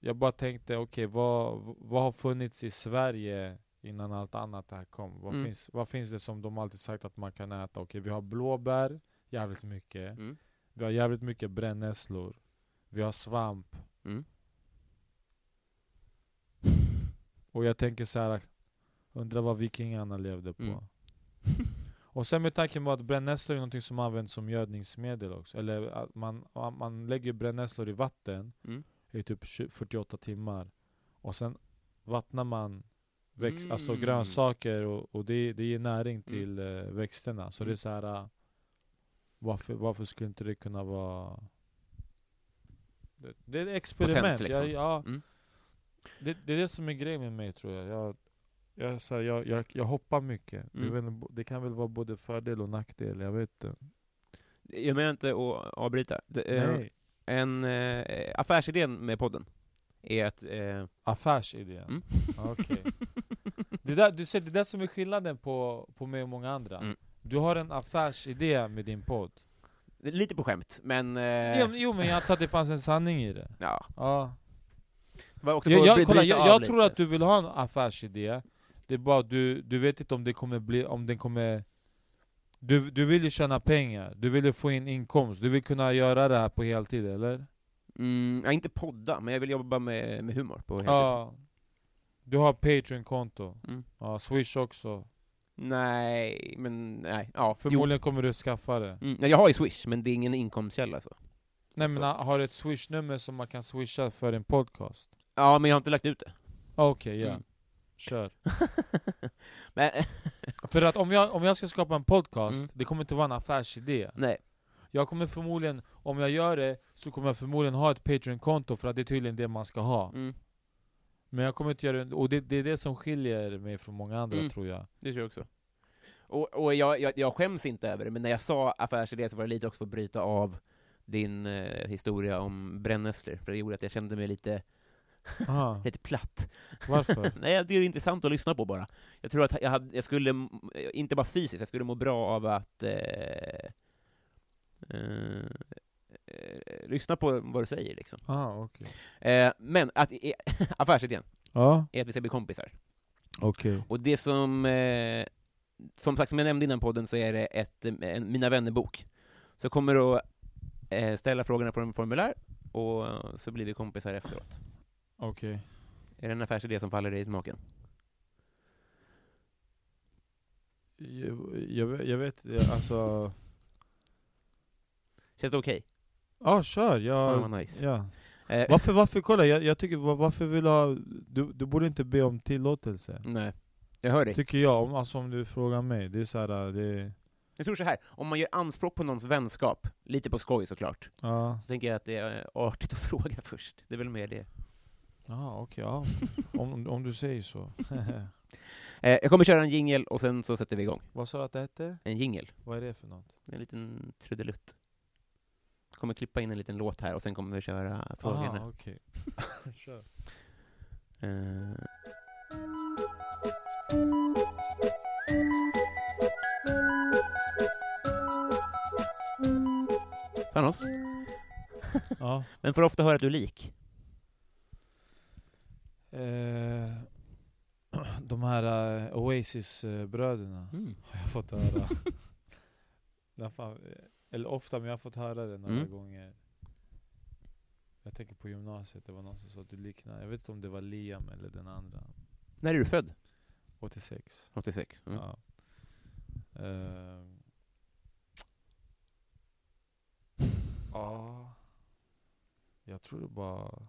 Jag bara tänkte, okej vad, vad har funnits i Sverige innan allt annat här kom? Vad, Mm. finns, vad finns det som de alltid sagt att man kan äta? Okej, vi har blåbär, jävligt mycket. Mm. Vi har jävligt mycket brännässlor. Vi har svamp. Mm. Och jag tänker så här. undrar vad vikingarna levde på. Mm. Och sen med tanke på att brännässlor är något som används som gödningsmedel också. Eller att man, man lägger brännässlor i vatten Mm. i typ 20 48 timmar. Och sen vattnar man växt, Mm. alltså grönsaker och, och det, det ger näring till eh, växterna. Så Mm. det är så här. varför, varför skulle inte det kunna vara... Det, det är ett experiment. Potent, liksom. jag, ja, Mm. det, det är det som är grejen med mig tror jag. Jag, jag, så här, jag, jag, jag hoppar mycket. Mm. väl, det kan väl vara både fördel och nackdel, jag vet inte. Jag menar inte att avbryta. Det, eh. En eh, affärsidén med podden är att... Eh, Affärsidé? Mm. Okej. Det, där, du ser, det där som är skillnaden på, på mig och många andra. Mm. Du har en affärsidé med din podd. lite på skämt, men... Eh, Jo, jo men jag antar att det fanns en sanning i det. ja. Ja. Jag, jag, kolla, jag, jag tror att du vill ha en affärsidé, det är bara du, du vet inte om det kommer bli, om den kommer du, du vill ju tjäna pengar, du vill ju få in inkomst, du vill kunna göra det här på heltid eller? Mm, ja, inte podda, men jag vill jobba med, med humor på heltid. Ja. Du har Patreon-konto, Mm. ja, Swish också. Nej, men nej. Ja, Förmodligen kommer du skaffa det. Jo. Mm, jag har ju Swish, men det är ingen inkomstkälla så. Nej men har du ett Swish-nummer som man kan swisha för en podcast? Ja, men jag har inte lagt ut det. Okej, ja. Mm. Kör. men, För att om jag, om jag ska skapa en podcast, Mm. det kommer inte vara en affärsidé. nej. Jag kommer förmodligen, om jag gör det, så kommer jag förmodligen ha ett Patreon-konto för att det är tydligen det man ska ha. Mm, Men jag kommer inte göra det, och det, det är det som skiljer mig från många andra Mm. tror jag. det tror jag också. Och, och jag, jag, jag skäms inte över det, men när jag sa affärsidé så var det lite också för att bryta av din eh, historia om brännässlor, för det gjorde att jag kände mig lite, Aha. lite platt. Varför? Nej, det är intressant att lyssna på bara. Jag tror att jag, hade, jag skulle, inte bara fysiskt, jag skulle må bra av att eh, eh, eh, lyssna på vad du säger liksom. Aha, okej. Eh, men att, affärsidén Ja, är att vi ska bli kompisar. okej. Och det som, eh, som sagt, som jag nämnde innan podden, så är det ett, en Mina vänner-bok. Så jag kommer att eh, ställa frågorna på en formulär, och så blir vi kompisar efteråt. Okej. Är det en affärsidé som faller dig i smaken? Jag, jag, jag vet, jag, alltså... Känns det okej? Ja, kör! Jag, Fan vad nice. ja. Eh, Varför, varför, kolla, jag, jag tycker, var- varför vill du ha... Du, du borde inte be om tillåtelse. Nej, jag hör dig. Tycker jag, om, alltså om du frågar mig. Det är så här, det... Jag tror så här, om man gör anspråk på någons vänskap, lite på skoj såklart, Ja, så tänker jag att det är artigt att fråga först. Det är väl mer det. Jaha, okej, ja. om, om du säger så. Eh, jag kommer köra en jingel och sen så sätter vi igång. Vad sa du att det hette? En jingel. Vad är det för något? En liten trudelutt. Jag kommer klippa in en liten låt här och sen kommer vi köra frågorna. Aha, okej. Kör. Eh, Thanos, Ja. men får ofta höra att du är lik. Eh, de här eh, Oasis-bröderna Mm. har jag fått höra. Fan, eh, eller ofta, men jag har fått höra det några Mm. gånger. Jag tänker på gymnasiet, det var någon som sa att du liknar, jag vet inte om det var Liam eller den andra. När är du född? 86. 86. Mm. Ja. Eh, Ja. Jag tror det bara...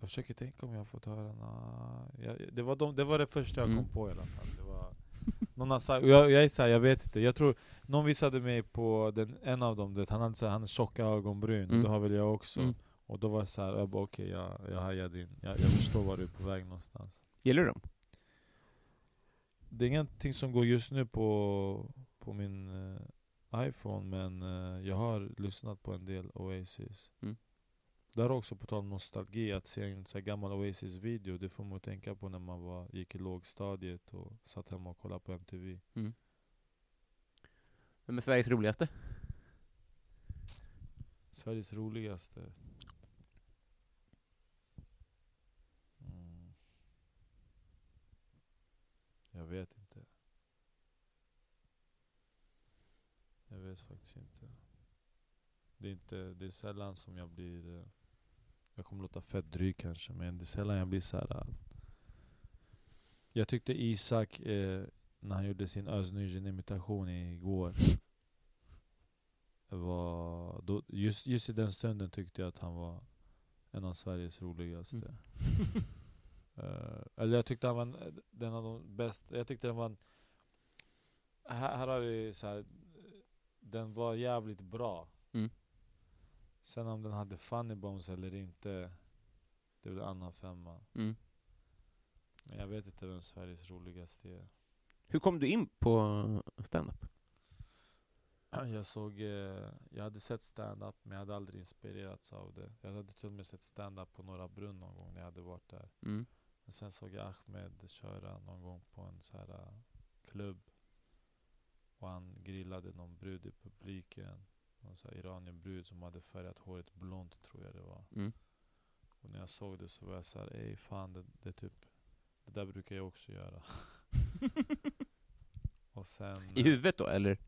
Jag försöker tänka om jag har fått höra nå- jag, det, var de, det var det första jag Mm. kom på i alla fall. Det var, någon har sagt, jag, jag är såhär, jag vet inte. Jag tror, någon visade mig på den, en av dem, det, han hade såhär, han hade tjocka ögonbryn, Mm. det har väl jag också. Mm. Och då var det såhär, jag bara okej, jag, jag hajar din. Jag, jag förstår var du är på väg någonstans. Gillar du dem? Det är ingenting som går just nu på, på min eh, iPhone, men eh, jag har lyssnat på en del Oasis. Mm. Där också på tal om nostalgi, att se en så gammal Oasis-video, det får man tänka på när man var, gick i lågstadiet och satt hemma och kollade på MTV. Vem är Sveriges roligaste? Sveriges roligaste? Mm. Jag vet inte. Jag vet faktiskt inte. Det är, inte, det är sällan som jag blir... Jag kommer låta fett dryg kanske, men det är sällan jag blir så här. eh, Jag tyckte Isak, eh, när han gjorde sin Özz igår, var, då, just, just i den stunden tyckte jag att han var en av Sveriges roligaste. Mm. Eh, eller jag tyckte han var en, den av de bästa, jag tyckte den var en, här, här har det så här, den var jävligt bra. Sen om den hade funny bones eller inte, det en annan femma. Mm. Men jag vet inte vem Sveriges roligaste är. Hur kom du in på stand-up? Jag såg, eh, jag hade sett stand-up men jag hade aldrig inspirerats av det. Jag hade till och med sett stand-up på Norra Brunn någon gång när jag hade varit där. Mm. Men sen såg jag Ahmed köra någon gång på en så här uh, klubb. Och han grillade någon brud i publiken. Någon så iranienbrud som hade färgat håret blont tror jag det var. Mm. Och när jag såg det så var jag såhär, ey fan det, det typ Det där brukar jag också göra. och sen... I huvudet då, eller?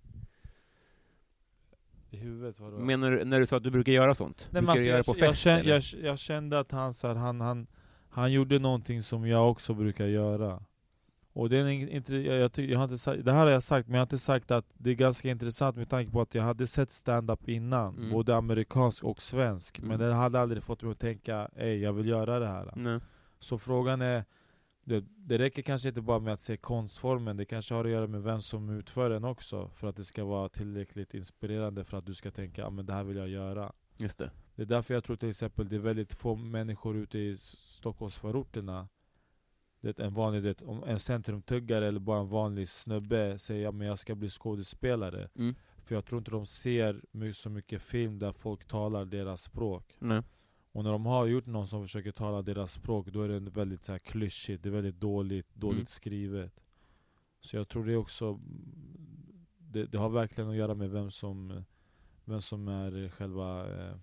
I huvudet vadå? Menar du, när du sa att du brukar göra sånt? Nej, brukar alltså, du göra jag, på jag, fest, kände, eller? jag, jag kände att han, så här, han, han, han gjorde någonting som jag också brukar göra. Och det, är inte, jag, jag, jag har inte sagt, det här har jag sagt, men jag har inte sagt att det är ganska intressant med tanke på att jag hade sett stand-up innan, Mm. både amerikansk och svensk. Mm. Men det hade aldrig fått mig att tänka, ey jag vill göra det här. Nej. Så frågan är, det, det räcker kanske inte bara med att se konstformen, det kanske har att göra med vem som utför den också. För att det ska vara tillräckligt inspirerande för att du ska tänka, ah, men det här vill jag göra. Just det. Det är därför jag tror till exempel det är väldigt få människor ute i Stockholmsförorterna det är en vanlig, det, om en centrumtuggare eller bara en vanlig snubbe säger ja, men jag ska bli skådespelare. Mm. För jag tror inte de ser så mycket film där folk talar deras språk. Nej. Och när de har gjort någon som försöker tala deras språk, då är det väldigt så här klyschigt, det är väldigt dåligt, dåligt Mm. skrivet. Så jag tror det är också, det, det har verkligen att göra med vem som, vem som är själva eh,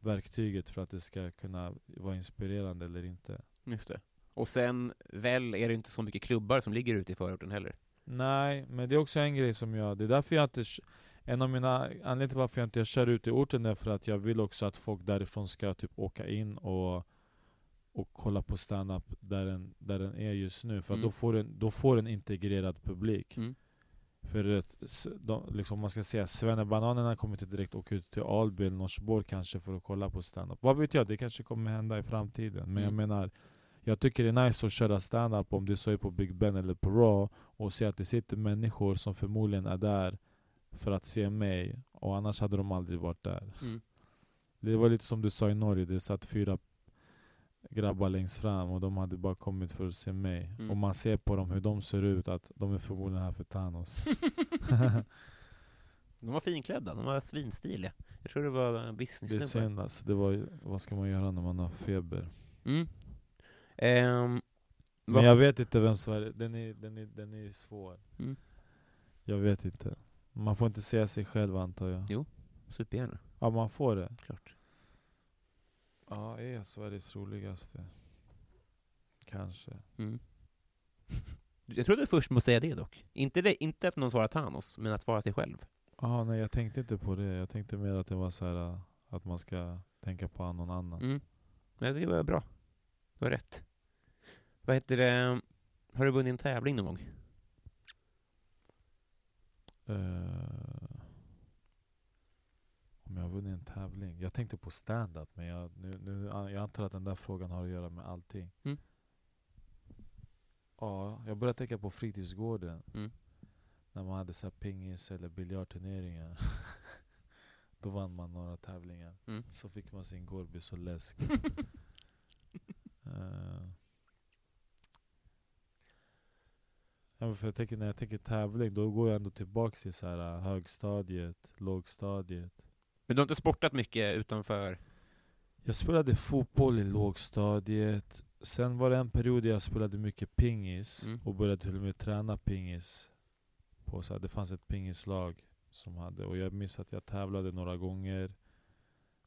verktyget för att det ska kunna vara inspirerande eller inte. Just det. Och sen, väl, är det inte så mycket klubbar som ligger ute i förorten heller. Nej, men det är också en grej som jag, det är därför jag inte en av mina anledningar till varför jag inte kör ut i orten är för att jag vill också att folk därifrån ska typ åka in och, och kolla på stand-up där den, där den är just nu. För Mm. då, får den, då får en integrerad publik. Mm. För att, de, liksom man ska säga, Svennebananerna kommer inte direkt åka ut till Alby eller Norsborg kanske för att kolla på stand-up. Vad vet jag, det kanske kommer hända i framtiden. Men jag Mm. menar, jag tycker det är nice att köra stand-up om det så är på Big Ben eller på Raw och se att det sitter människor som förmodligen är där för att se mig och annars hade de aldrig varit där. Mm. Det var lite som du sa i Norge, det satt fyra grabbar längst fram och de hade bara kommit för att se mig. Mm. Och man ser på dem hur de ser ut att de är förmodligen här för Thanos. De var finklädda, de var svinstiliga. Jag tror det var det är business synd alltså, det var, vad ska man göra när man har feber? Mm. Ehm, Men jag vet inte vem Sverige, den är, den är, den är svår. Mm. Jag vet inte. Man får inte säga sig själv antar jag. Jo. Supergärna, Ja man får det. klart. Ja, är jag Sveriges roligaste? Kanske. Mm. Jag trodde först att säga det dock. Inte, det, inte att någon svarar Thanos, men att svara sig själv. Ja, nej jag tänkte inte på det. Jag tänkte mer att det var så här äh, att man ska tänka på någon annan. Mm. Men det var bra. Du har rätt. Vad heter det? Har du vunnit en tävling någon gång? Eh, jag har vunnit en tävling. Jag tänkte på stand-up men jag, nu, nu, jag antar att den där frågan har att göra med allting. Mm. Ja, jag började tänka på fritidsgården. Mm. När man hade så pingis eller biljardturneringar. Då vann man några tävlingar. Mm. Så fick man sin Gorbis och läsk. Eh. Ja, för jag tänker, när jag tänker tävling, då går jag ändå tillbaka till så här, äh, högstadiet, lågstadiet. Men du har inte sportat mycket utanför? Jag spelade fotboll i lågstadiet. Sen var det en period jag spelade mycket pingis Mm. och började till och med träna pingis. På så här, det fanns ett pingislag som hade, och jag minns att jag tävlade några gånger.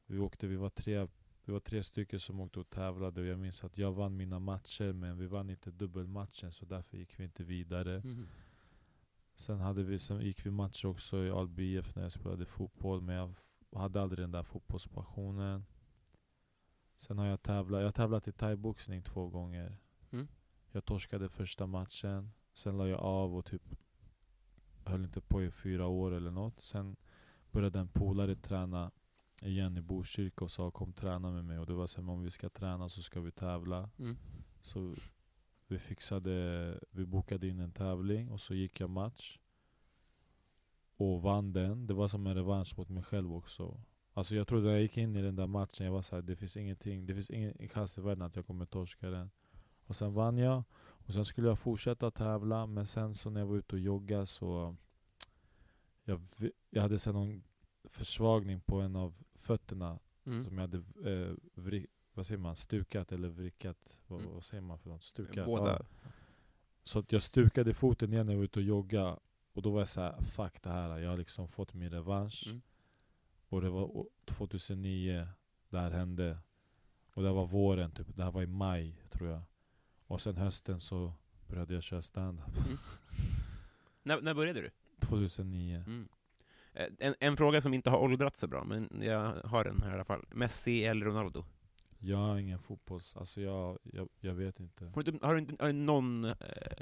Vi åkte, vi var tre, vi var tre stycken som åkte och tävlade och jag minns att jag vann mina matcher men vi vann inte dubbelmatchen så därför gick vi inte vidare. Mm. Sen, hade vi, sen gick vi matcher också i Alby IF när jag spelade fotboll, men jag hade aldrig den där fotbollspassionen. Sen har jag tävlat, jag har tävlat i thaiboxning två gånger. Mm. Jag torskade första matchen, sen la jag av och typ höll inte på i fyra år eller något. Sen började en polare träna igen i Botkyrka och sa kom träna med mig. Och det var så här, om vi ska träna så ska vi tävla. Mm. Så vi fixade, vi bokade in en tävling och så gick jag match. Och vann den. Det var som en revansch mot mig själv också. Alltså jag trodde när jag gick in i den där matchen, jag var såhär, det finns ingenting, det finns ingen chans i världen att jag kommer torska den. Och sen vann jag, och sen skulle jag fortsätta tävla, men sen så när jag var ute och joggade så jag, jag hade sen någon försvagning på en av fötterna Mm. som jag hade eh, vri, vad säger man, stukat eller vrickat, vad, Mm. vad säger man för något? Stukat? Båda. Ja. Så att jag stukade foten igen när jag var ute och jogga Och då var jag så här, fuck det här, jag har liksom fått min revansch Mm. Och det var å- 2009 det här hände Och det här var våren, typ. det här var i maj tror jag Och sen hösten så började jag köra stand-up När, när började du? 2009 Mm. Eh, En, en fråga som inte har åldrats så bra, men jag har den här i alla fall. Messi eller Ronaldo? Jag har ingen fotbolls, alltså jag, jag, jag vet inte Har du, har du inte har du någon... Eh,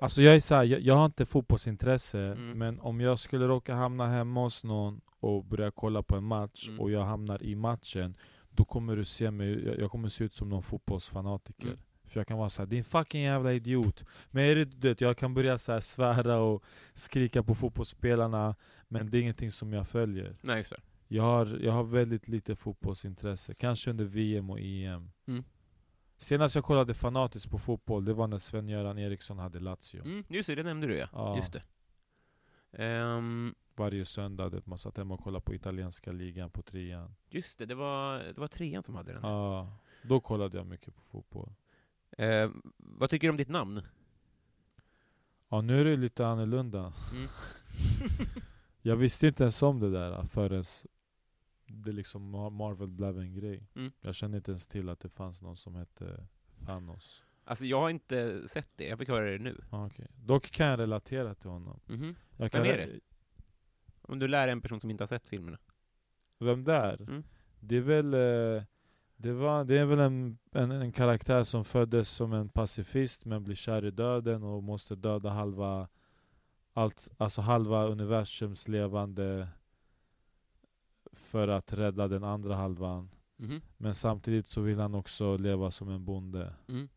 Alltså jag är så här, jag, jag har inte fotbollsintresse, Mm. men om jag skulle råka hamna hemma hos någon och börja kolla på en match, Mm. och jag hamnar i matchen, då kommer du se mig, jag, jag kommer se ut som någon fotbollsfanatiker. Mm. För jag kan vara såhär, din fucking jävla idiot. Men är det, du vet, jag kan börja så svära och skrika på fotbollsspelarna, men det är ingenting som jag följer. nej, just det. Jag har, jag har väldigt lite fotbollsintresse, kanske under VM och EM. Mm. Senast jag kollade fanatiskt på fotboll, det var när Sven-Göran Eriksson hade Lazio. Mm, just det, det nämnde du ja. Ja. Just det. Ehm, Varje söndag, det, man satt hemma och kollade på italienska ligan på trean. just det, det var, det var trean som hade den. Ja, då kollade jag mycket på fotboll. Ehm, vad tycker du om ditt namn? Ja, nu är det lite annorlunda. Mm. Jag visste inte ens om det där förrän det liksom Mar- Marvel blev en grej. Mm. Jag kände inte ens till att det fanns någon som hette Thanos. Alltså, jag har inte sett det. Jag fick höra det nu. Ah, okay. Dock kan jag relatera till honom. Mhm. Jag kan Vem är det? Om du lär en person som inte har sett filmerna. Vem där? Mm. Det är väl, eh, det var, det är väl en, en, en karaktär som föddes som en pacifist men blir kär i döden och måste döda halva allt, alltså halva universums levande för att rädda den andra halvan. Mhm. Men samtidigt så vill han också leva som en bonde. Mm.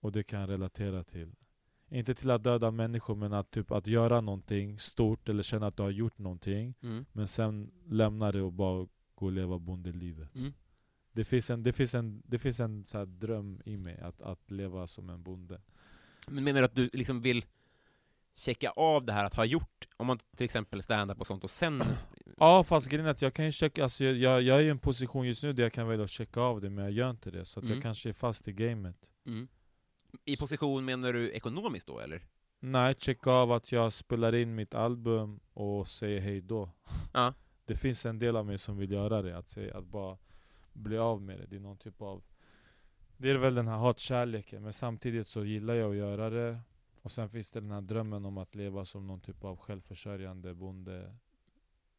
Och det kan jag relatera till. Inte till att döda människor men att, typ, att göra någonting stort eller känna att du har gjort någonting. Mm. Men sen lämna det och bara gå och leva bondelivet. Mm. Det finns en, det finns en, det finns en så dröm i mig att, att leva som en bonde. Men menar du att du liksom vill checka av det här att ha gjort, om man till exempel stand-up och sånt, och sen... Ja fast grejen är att jag kan ju checka, alltså jag, jag, jag är i en position just nu där jag kan välja att checka av det men jag gör inte det. Så att Mm. jag kanske är fast i gamet. Mm. I position menar du ekonomiskt då, eller? Nej, checka av att jag spelar in mitt album och säger hej då. Ja. Det finns en del av mig som vill göra det, att, säga, att bara bli av med det. Det är någon typ av... Det är väl den här hatkärleken, men samtidigt så gillar jag att göra det. Och sen finns det den här drömmen om att leva som någon typ av självförsörjande bonde.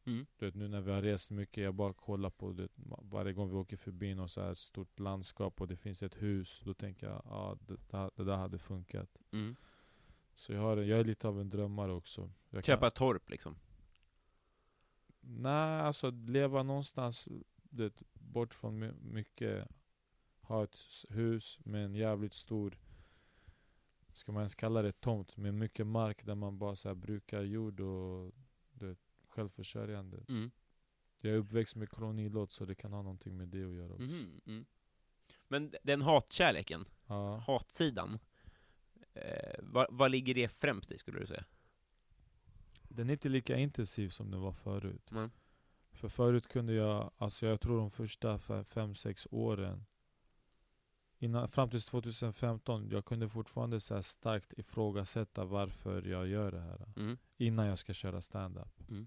Mm. Du vet, nu när vi har rest mycket, jag bara kollar på det varje gång vi åker förbi något så här stort landskap och det finns ett hus. Då tänker jag, ja det, det, där hade funkat. Mm. Så jag, har, jag är lite av en drömmare också. Jag kan- Köpa ett torp liksom. Nej, alltså leva någonstans du bort från my- mycket. Ha ett hus med en jävligt stor, ska man ens kalla det tomt, med mycket mark där man bara så brukar jord och du vet, självförsörjande. Mm. Jag är uppväxt med kolonilott så det kan ha någonting med det att göra också. Mhm, mm. Men den hatkärleken, Ja. hatsidan, eh, vad, vad ligger det främst i, skulle du säga? Den är inte lika intensiv som den var förut. Mm. För förut kunde jag, alltså jag tror de första 5-6 åren innan, Fram till 2015, jag kunde fortfarande så starkt ifrågasätta varför jag gör det här Mm. Innan jag ska köra stand-up Mm.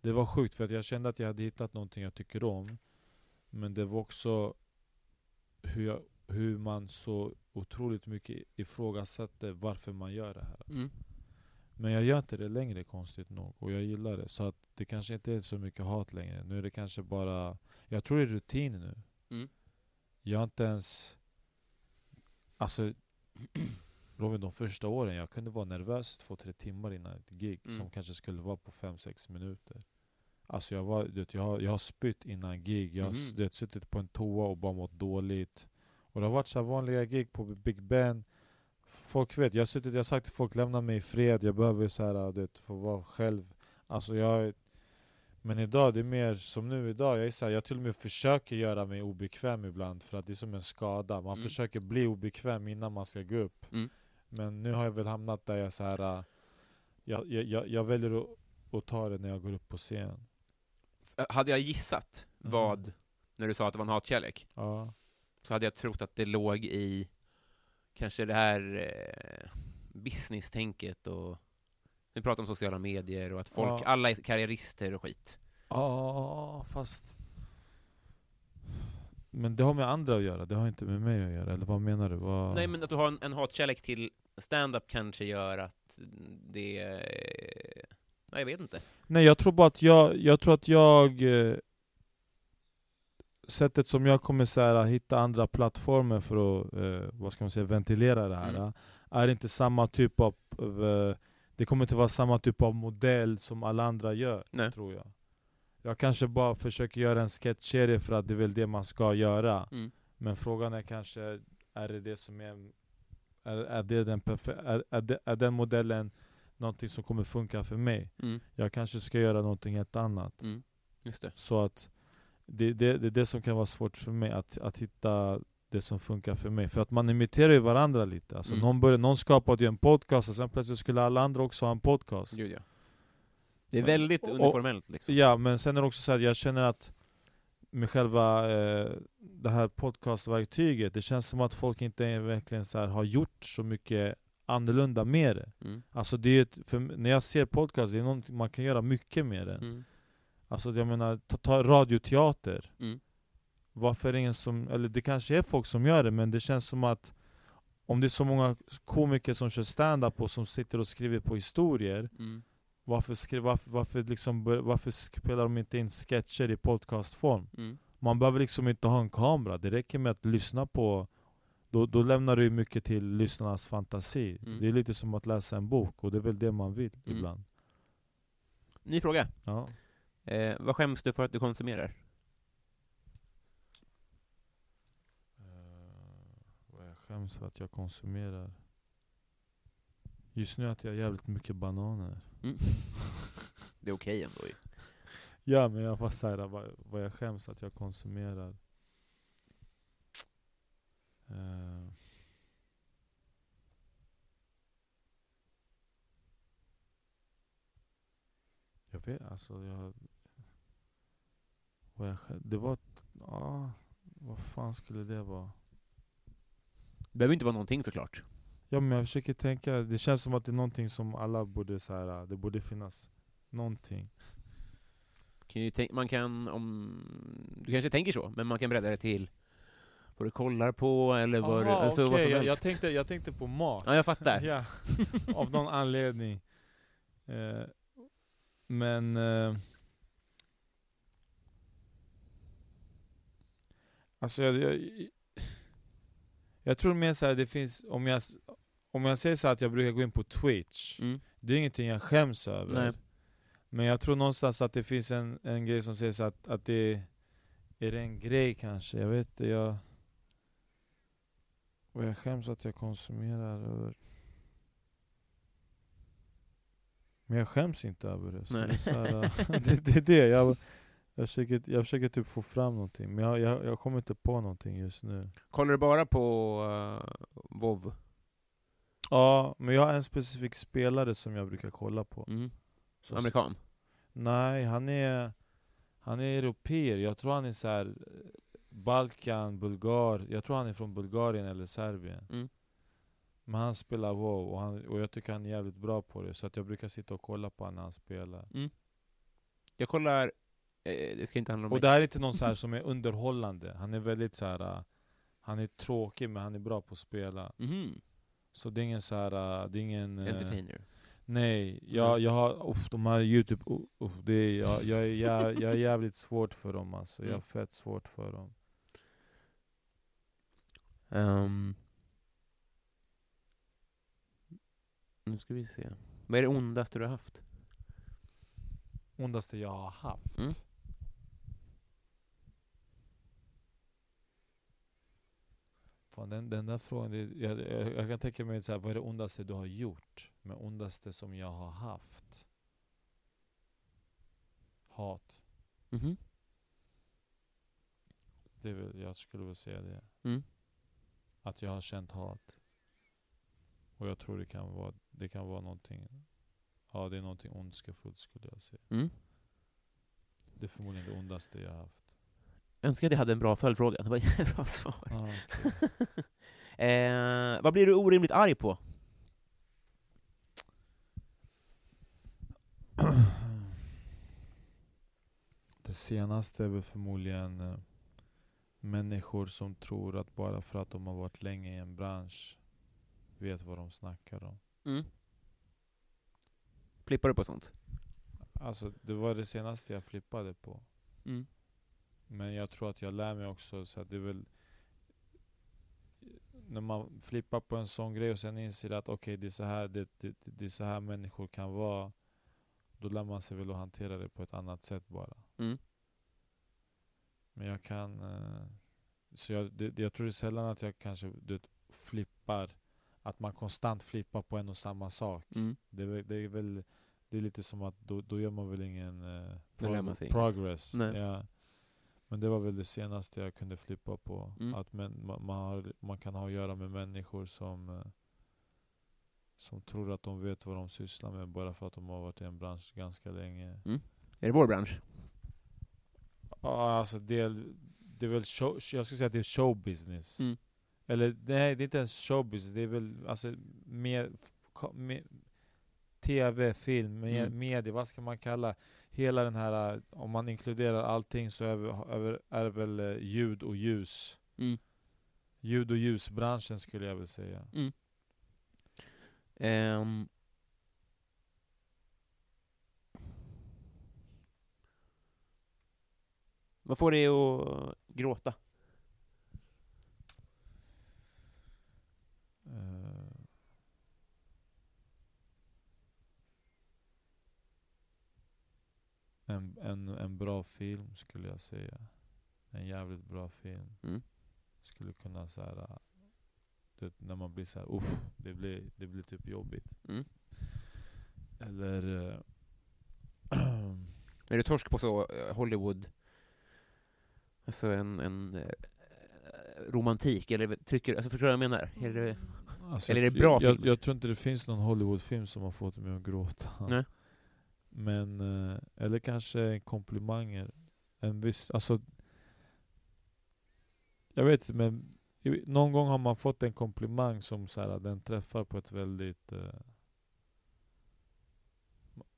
Det var sjukt för att jag kände att jag hade hittat någonting jag tycker om Men det var också hur, jag, hur man så otroligt mycket ifrågasatte varför man gör det här Mm. men jag gör inte det längre konstigt nog, och jag gillar det. Så att det kanske inte är så mycket hat längre. Nu är det kanske bara... Jag tror det är rutin nu. Mm. Jag har inte ens... Alltså... Robin, de första åren, jag kunde vara nervös två, tre timmar innan ett gig Mm. som kanske skulle vara på fem, sex minuter. Alltså jag, var, du vet, jag, har, jag har spytt innan gig, jag har du vet, suttit på en toa och bara mått dåligt. Och det har varit så vanliga gig på Big Ben. Folk vet, jag har suttit, jag har sagt till folk lämna mig i fred, jag behöver så här, du vet, få vara själv. Alltså jag, men idag, det är mer som nu idag, jag, är så här, jag till och med försöker göra mig obekväm ibland för att det är som en skada. Man Mm. försöker bli obekväm innan man ska gå upp. Mm. Men nu har jag väl hamnat där jag så här, äh, jag, jag, jag, jag väljer att, att ta det när jag går upp på scen. F- Hade jag gissat Mhm. vad, när du sa att det var en hatkärlek, Ja. så hade jag trott att det låg i kanske det här eh, business-tänket och vi pratar om sociala medier och att folk, Ja. alla är karriärister och skit. Ja, fast... Men det har med andra att göra, det har inte med mig att göra. Eller vad menar du? Vad... Nej, men att du har en, en hatkärlek till stand-up kanske gör att det... Nej, jag vet inte. Nej, jag tror bara att jag, jag tror att jag eh, Sättet som jag kommer så här, hitta andra plattformar för att, eh, vad ska man säga, ventilera det här Mm. eh, Är inte samma typ av, Det kommer inte vara samma typ av modell som alla andra gör, Nej. tror jag Jag kanske bara försöker göra en sketchserie för att det är väl det man ska göra Mm. Men frågan är kanske, är det det som är Är, är, det den är, är, det, är den modellen någonting som kommer funka för mig? Mm. Jag kanske ska göra någonting helt annat. Mm. Just det. Så att det, det, det är det som kan vara svårt för mig, att, att hitta det som funkar för mig. För att man imiterar ju varandra lite. Alltså Mm. någon, började, någon skapade ju en podcast, och sen plötsligt skulle alla andra också ha en podcast. Gud, ja. Det är väldigt Och- uniformellt liksom. Ja, men sen är det också så att jag känner att med själva eh, det här podcastverktyget, det känns som att folk inte verkligen så här, har gjort så mycket annorlunda med det. Mm. Alltså det är ett, för när jag ser podcast, det är någonting man kan göra mycket med det. Mm. Alltså jag menar, ta, ta radioteater. Mm. Varför är det ingen som, eller det kanske är folk som gör det, men det känns som att om det är så många komiker som kör stand-up och som sitter och skriver på historier, Mm. varför, skri, varför, varför, liksom, varför spelar de inte in sketcher i podcastform? Mm. Man behöver liksom inte ha en kamera, det räcker med att lyssna på då, då lämnar du mycket till lyssnarnas fantasi. Mm. Det är lite som att läsa en bok, och det är väl det man vill Mm. ibland. Ny fråga. Ja. Eh, vad skäms du för att du konsumerar? Eh, vad jag skäms för att jag konsumerar. Just nu äter jag jävligt mycket bananer. Mm. Det är okej ändå ju. Ja men jag bara säger vad, vad jag skäms att jag konsumerar. Eh. Jag vet alltså, jag... Vad jag det var... Ja, vad fan skulle det vara? Det behöver inte vara någonting såklart. Ja men jag försöker tänka, det känns som att det är någonting som alla borde så här, det borde finnas någonting. Man kan, om, du kanske tänker så, men man kan bredda det till vad du kollar på eller vad du, Aha, alltså vad okej, som jag, jag, helst. tänkte, jag tänkte på mat. Ja, jag fattar. ja, av någon anledning. Eh, men... Eh, alltså jag, jag, jag tror mer såhär, det finns, om jag, om jag säger så att jag brukar gå in på Twitch, Mm. det är ingenting jag skäms över. Nej. Men jag tror någonstans att det finns en, en grej som säger så att, att det är det en grej kanske, jag vet inte, jag... Och jag skäms att jag konsumerar över... Men jag skäms inte över det. Så Nej. det, är här, det, det det, jag, jag, försöker, jag försöker typ få fram någonting, men jag, jag, jag kommer inte på någonting just nu. Kollar du bara på uh, WoW? Ja, men jag har en specifik spelare som jag brukar kolla på. Mm. Så- Amerikan? Nej, han är, han är europeer. Jag tror han är så här eh, Balkan, Bulgar. Jag tror han är från Bulgarien eller Serbien. Mm. Men han spelar WoW och, han, och jag tycker han är jävligt bra på det. Så att jag brukar sitta och kolla på honom när han spelar. Jag kollar... Eh, det ska inte handla om Och mig. det här är inte någon så här som är underhållande. Han är väldigt så här. eh, Han är tråkig men han är bra på att spela. Mhm. Så det är ingen så här, eh, det är ingen... eh, Entertainer. Nej, jag, Mm. jag har, uff, de här youtube, uff, uff, det är, jag, jag, är, jä- jag är jävligt svårt för dem alltså. Jag har Mm. fett svårt för dem. Ehm. nu ska vi se. Vad är det ondaste du har haft? Ondaste jag har haft. Mm. Fan, den, den där frågan, det, jag, jag, jag kan tänka mig så här, vad är det ondaste du har gjort? Men ondaste som jag har haft? Hat. Mhm. Det är väl, jag skulle väl säga det. Mm. Att jag har känt hat. Och jag tror det kan vara, det kan vara någonting, ja det är någonting ondskefullt skulle jag säga. Mm. Det är förmodligen det ondaste jag har haft. Önskar att jag hade en bra följdfråga. Det var ett bra svar. Ah, eh, vad blir du orimligt arg på? Det senaste är väl förmodligen eh, människor som tror att bara för att de har varit länge i en bransch vet vad de snackar om. Mm. Flippar du på sånt? Alltså det var det senaste jag flippade på. Mm. Men jag tror att jag lär mig också så att det är väl när man flippar på en sån grej och sen inser att okej det är så här det, det, det är så här människor kan vara. Då lär man sig väl att hantera det på ett annat sätt bara. Mm. Men jag kan... eh, Så jag, det, jag tror det är sällan att jag kanske du flippar. Att man konstant flippar på en och samma sak. Mm. Det, är, väl- det är väl det är lite som att då, då gör man väl ingen eh, inget. progress. Nej. Ja. Men det var väl det senaste jag kunde flippa på. Mm. Att men, man, man, har, man kan ha att göra med människor som eh, som tror att de vet vad de sysslar med bara för att de har varit i en bransch ganska länge. Är det vår bransch? Ja, alltså det, är- det är väl show, jag skulle säga att det är showbusiness. Mm. Eller nej, det är inte ens showbusiness. Det är väl alltså mer, mer TV, film, med, Mm. media, vad ska man kalla hela den här, eh, om man inkluderar allting så är, är, väl eh, ljud och ljus. Mm. Ljud och ljusbranschen skulle jag väl säga. Ehm. Vad får dig att gråta? En, en, en bra film skulle jag säga. En jävligt bra film. Mm. Skulle kunna så här, äh, du vet, när man blir så här, uff, det blir, det blir typ jobbigt. Mm. Eller eh, Är du torsk på så eh, Hollywood, alltså en, en eh, romantik, eller tycker, alltså förstår du vad jag menar? Är det, Alltså, Eller är det jag- bra jag, filmer? jag tror inte det finns någon Hollywoodfilm som har fått mig att gråta. Nej. Men, eh, eller kanske komplimanger. En viss, alltså Jag vet inte men någon gång har man fått en komplimang som så här, den träffar på ett väldigt eh,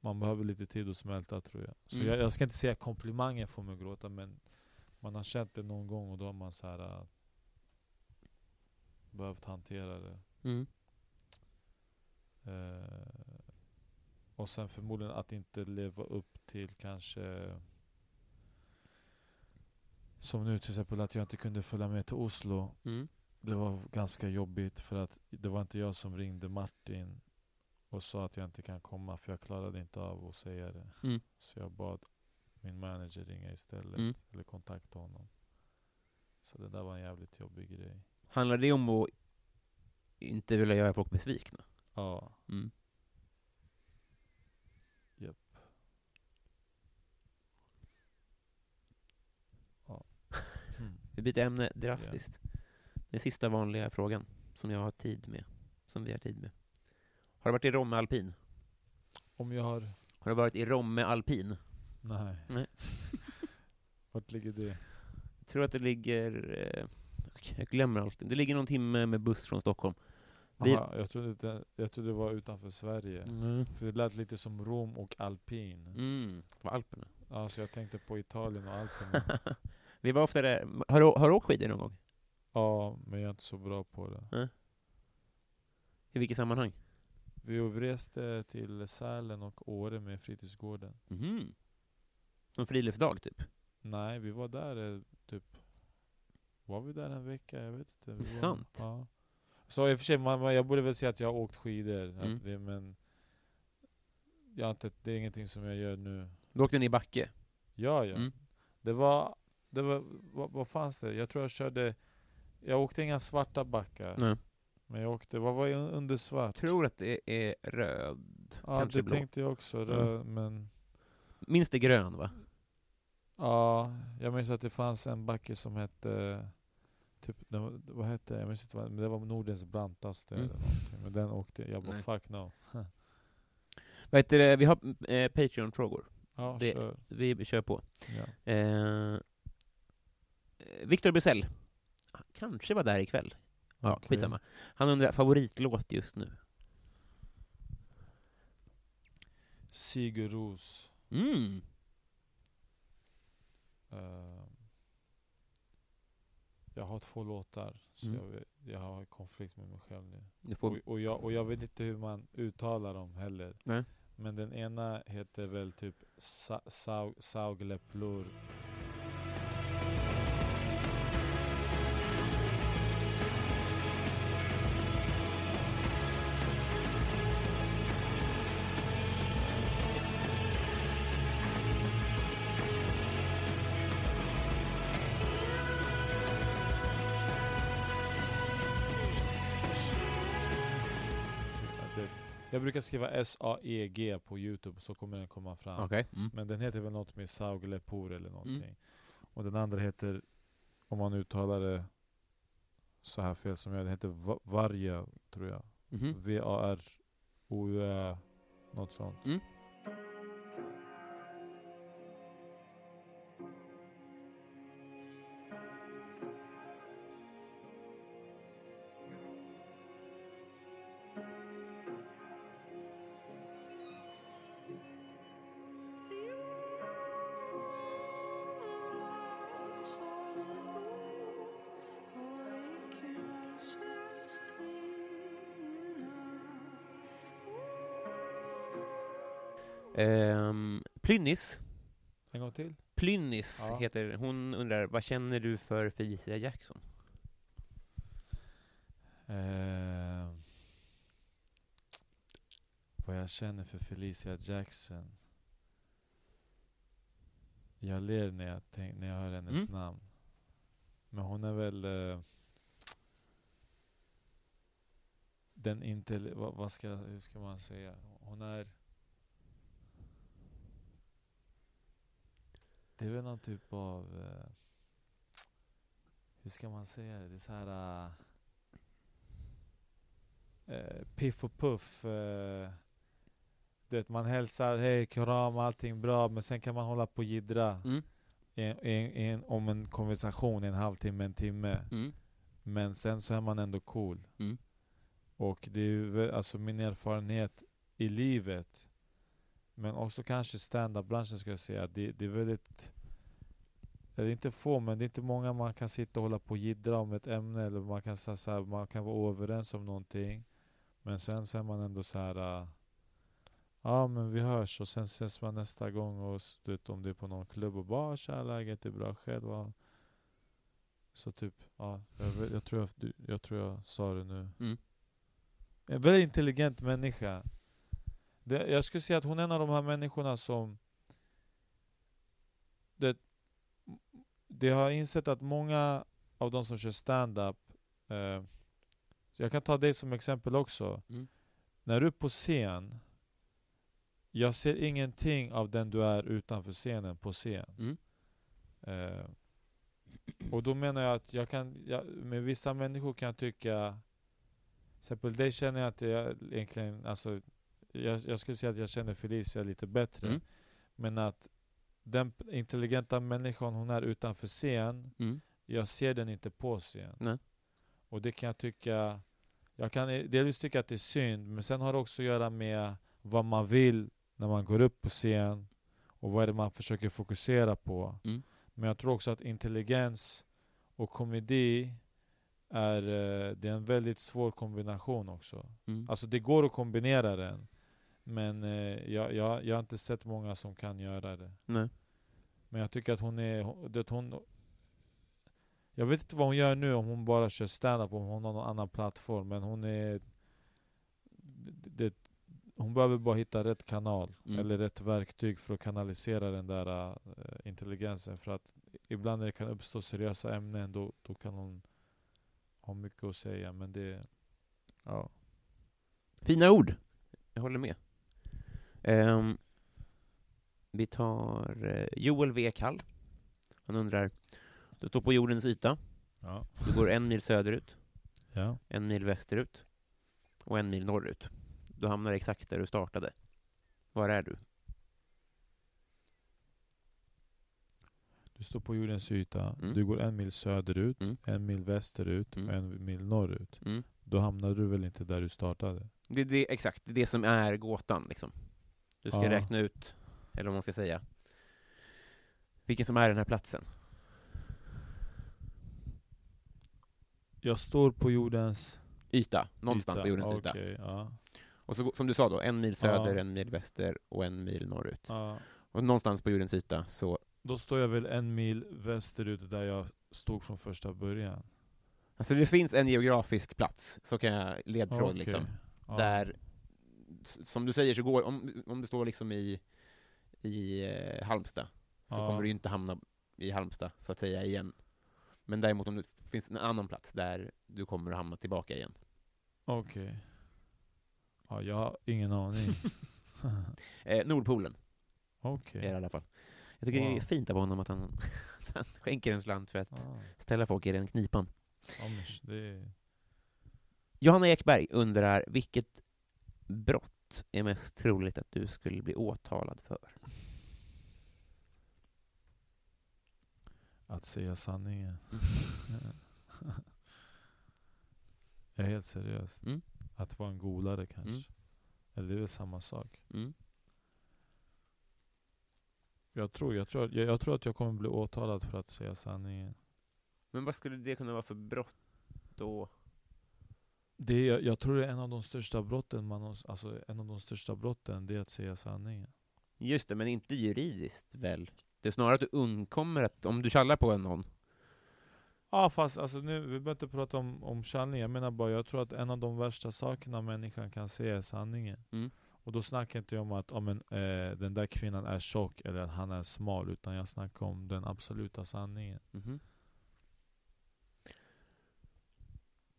Man behöver lite tid att smälta tror jag. Så Mm. jag, jag ska inte säga komplimanger får mig att gråta men Man har känt det någon gång och då har man så här eh, Behövt hantera det. mm. Eh, och sen förmodligen att inte leva upp till kanske Som nu till exempel att jag inte kunde följa med till Oslo. Mm. Det var ganska jobbigt för att det var inte jag som ringde Martin och sa att jag inte kan komma för jag klarade inte av att säga det. Mm. Så jag bad min manager ringa istället, Mm. eller kontakta honom. Så det där var en jävligt jobbig grej. Handlar det om att inte vilja göra folk besvikna? Ja, Mm. mm. Vi byter ämne drastiskt. Den sista vanliga frågan som jag har tid med. Som vi har tid med. Har du varit i Romme alpin? Om jag har... Har du varit i Romme alpin? Nej. Nej. Vart ligger det? Jag tror att det ligger... Eh, jag glömmer alltid. Det ligger någon timme med buss från Stockholm. Vi- Aha, jag, trodde det, jag trodde det var utanför Sverige. Mm. För det lät lite som Rom och alpin. Mm. På Alperna. Ja, så jag tänkte på Italien och Alperna. vi var ofta där. Har du, har du åkt skidor någon gång? ja, men jag är inte så bra på det. I vilket sammanhang? Vi reste till Sälen och Åre med fritidsgården. Mhm. Som friluftsdag, typ? Nej, vi var där eh, typ... Var vi där en vecka? Jag vet inte. Vi var, Sant. Ja. Så i och för sig, man, jag borde väl säga att jag har åkt skidor. Mm. Det, men jag inte, det är ingenting som jag gör nu. Du åkte ni i backe? Ja, ja. Mm. Det var... Det var vad, vad fanns det? Jag tror jag körde... Jag åkte inga svarta backar. Nej. Men jag åkte... Vad var jag under svart? tror att det är röd, ja, kanske det blå. tänkte jag också. Röd, men... Minst är grön, va? Ja, jag minns att det fanns en backe som hette... Typ, den, vad hette Jag minns inte vad, men det var Nordens brantaste Mm. eller någonting. Men den åkte jag bara Nej. fuck no. Vad heter det? Vi har eh, Patreon-frågor. Ja, Det- kör. Vi kör på. Ja. Eh, Victor Bysell. Han Kanske var där ikväll. Ja, Okej. skitsamma. Han undrar favoritlåt just nu. Sigur Ros. Mm. Eh, jag har två låtar, så Mm. jag, jag har konflikt med mig själv nu. Får, Och, och, jag, och jag vet inte hur man uttalar dem heller. Nej. Men den ena heter väl typ Sa, Sau, Saugleplur. Det- Jag brukar skriva S-A-E-G på Youtube så kommer den komma fram. Okej. Mm. Men den heter väl något med Sauglepur eller någonting. Och den andra heter, om man uttalar det så här fel som jag, den heter Va- Varja tror jag. Mhm. V-A-R-O-Ö, något sånt. Plynnis. En gång till. Plynnis Ja. heter hon. undrar, vad känner du för Felicia Jackson? Eh, vad jag känner för Felicia Jackson. Jag ler när jag, tänk, när jag hör hennes Mm. namn. Men hon är väl... Eh, den inte... Vad, vad ska, hur ska man säga? Hon är... Det är väl någon typ av... Eh, hur ska man säga det? Det är så här... eh, eh, piff och puff. Eh, du vet, man hälsar, hej, kram, allting bra, men sen kan man hålla på och jiddra Mm. en, en, en, om en konversation i en halvtimme, en timme. Mm. Men sen så är man ändå cool. Mm. Och det är ju alltså min erfarenhet i livet, men också kanske stand-up-branschen ska jag säga, det, det är väldigt eller inte få, men det är inte många man kan sitta och hålla på och jiddra om ett ämne, eller man kan, så här, man kan vara överens om någonting. Men sen så är man ändå så här. äh, Ja men vi hörs och sen ses man nästa gång och du vet, om det är på någon klubb och bara tja läget är bra själv. ja." Så typ, ja, jag, jag, tror jag, du- jag tror jag sa det nu. Mm. En väldigt intelligent människa. Det, jag skulle säga att hon är en av de här människorna som... Det, det har insett att många av de som kör stand-up... Eh, jag kan ta dig som exempel också. Mm. När du är på scen, jag ser ingenting av den du är utanför scenen på scen. Mm. Eh, och då menar jag att jag kan, jag, med vissa människor kan jag tycka, till exempel dig känner jag att jag egentligen, alltså, jag, jag skulle säga att jag känner Felicia lite bättre. Mm. Men att den intelligenta människan hon är utanför scen, Mm. jag ser den inte på scen. Nej. Och det kan jag tycka, jag kan delvis tycka att det är synd, men sen har det också att göra med vad man vill när man går upp på scen och vad är det man försöker fokusera på. Mm. Men jag tror också att intelligens och komedi är, eh, det är en väldigt svår kombination också. Mm. Alltså det går att kombinera den, men eh, jag, jag, jag har inte sett många som kan göra det. Nej. Men jag tycker att hon är, det, hon Jag vet inte vad hon gör nu, om hon bara kör stand-up, om hon har någon annan plattform, men hon är det, Hon behöver bara hitta rätt kanal, Mm. eller rätt verktyg för att kanalisera den där eh, intelligensen. För att ibland när det kan uppstå seriösa ämnen, då, då kan hon ha mycket att säga, men det... Ja. Fina ord. Jag håller med. Ehm, vi tar eh, Joel W. Kall. Han undrar, du står på jordens yta, Ja. du går en mil söderut, ja. en mil västerut och en mil norrut. Du hamnar exakt där du startade. Var är du? Du står på jordens yta, Mm. du går en mil söderut, Mm. en mil västerut Mm. och en mil norrut. Mm. Då hamnar du väl inte där du startade? Det är det, exakt, det är det som är gåtan. Liksom. Du ska Ja. räkna ut, eller vad man ska säga, vilken som är den här platsen. Jag står på jordens Yta, någonstans yta. på jordens yta. Okej, ja. Och så, som du sa då, en mil söder, Ja. en mil väster och en mil norrut. ja. Och någonstans på jordens yta så, Då står jag väl en mil västerut där jag stod från första början. alltså det finns en geografisk plats, så kan jag ledtråd Okej. liksom, där, som du säger så går, om, om du står liksom i, i eh, Halmstad, så Ja. kommer du ju inte hamna i Halmstad, så att säga, igen. Men däremot om det finns en annan plats där du kommer att hamna tillbaka igen. Okej. Ja, jag har ingen aning. Eh, Nordpolen Okej. det i alla fall. Jag tycker det är Wow. fint av honom att han, att han skänker en slant för att Ah, ställa folk i den knipan. men det är... Johanna Ekberg undrar vilket brott är mest troligt att du skulle bli åtalad för? Att säga sanningen. jag är helt seriös. Mm. Att vara en golare kanske. Mm. Eller det är väl samma sak. Mm. Jag tror, jag, tror, jag, jag tror att jag kommer bli åtalad för att säga sanningen. Men vad skulle det kunna vara för brott då? Det är, jag, tror det är en av de största brotten man alltså en av de största brotten, det är att säga sanningen. Just det, men inte juridiskt väl? Det är snarare att du undkommer att, om du kallar på en någon, Ja fast alltså nu, vi behöver inte prata om, om sanning, jag menar bara jag tror att en av de värsta sakerna människan kan säga är sanningen. Mm. Och då snackar inte jag om att om en, eh, den där kvinnan är tjock eller att han är smal, utan jag snackar om den absoluta sanningen. Mhm.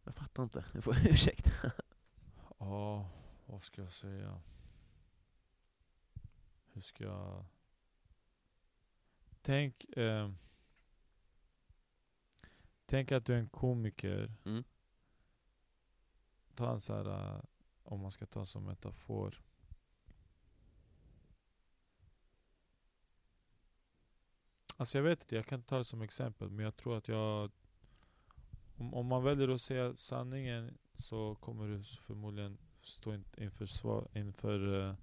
Jag fattar inte, jag får ursäkta. Ja, vad ska jag säga? Hur ska jag... Tänk... Eh, tänk att du är en komiker. Mm. Ta en så här, eh, om man ska ta som metafor. Alltså jag vet inte, jag kan inte ta det som exempel, men jag tror att jag... Om, om man väljer att säga sanningen så kommer du förmodligen stå in, inför, svar, inför, eh,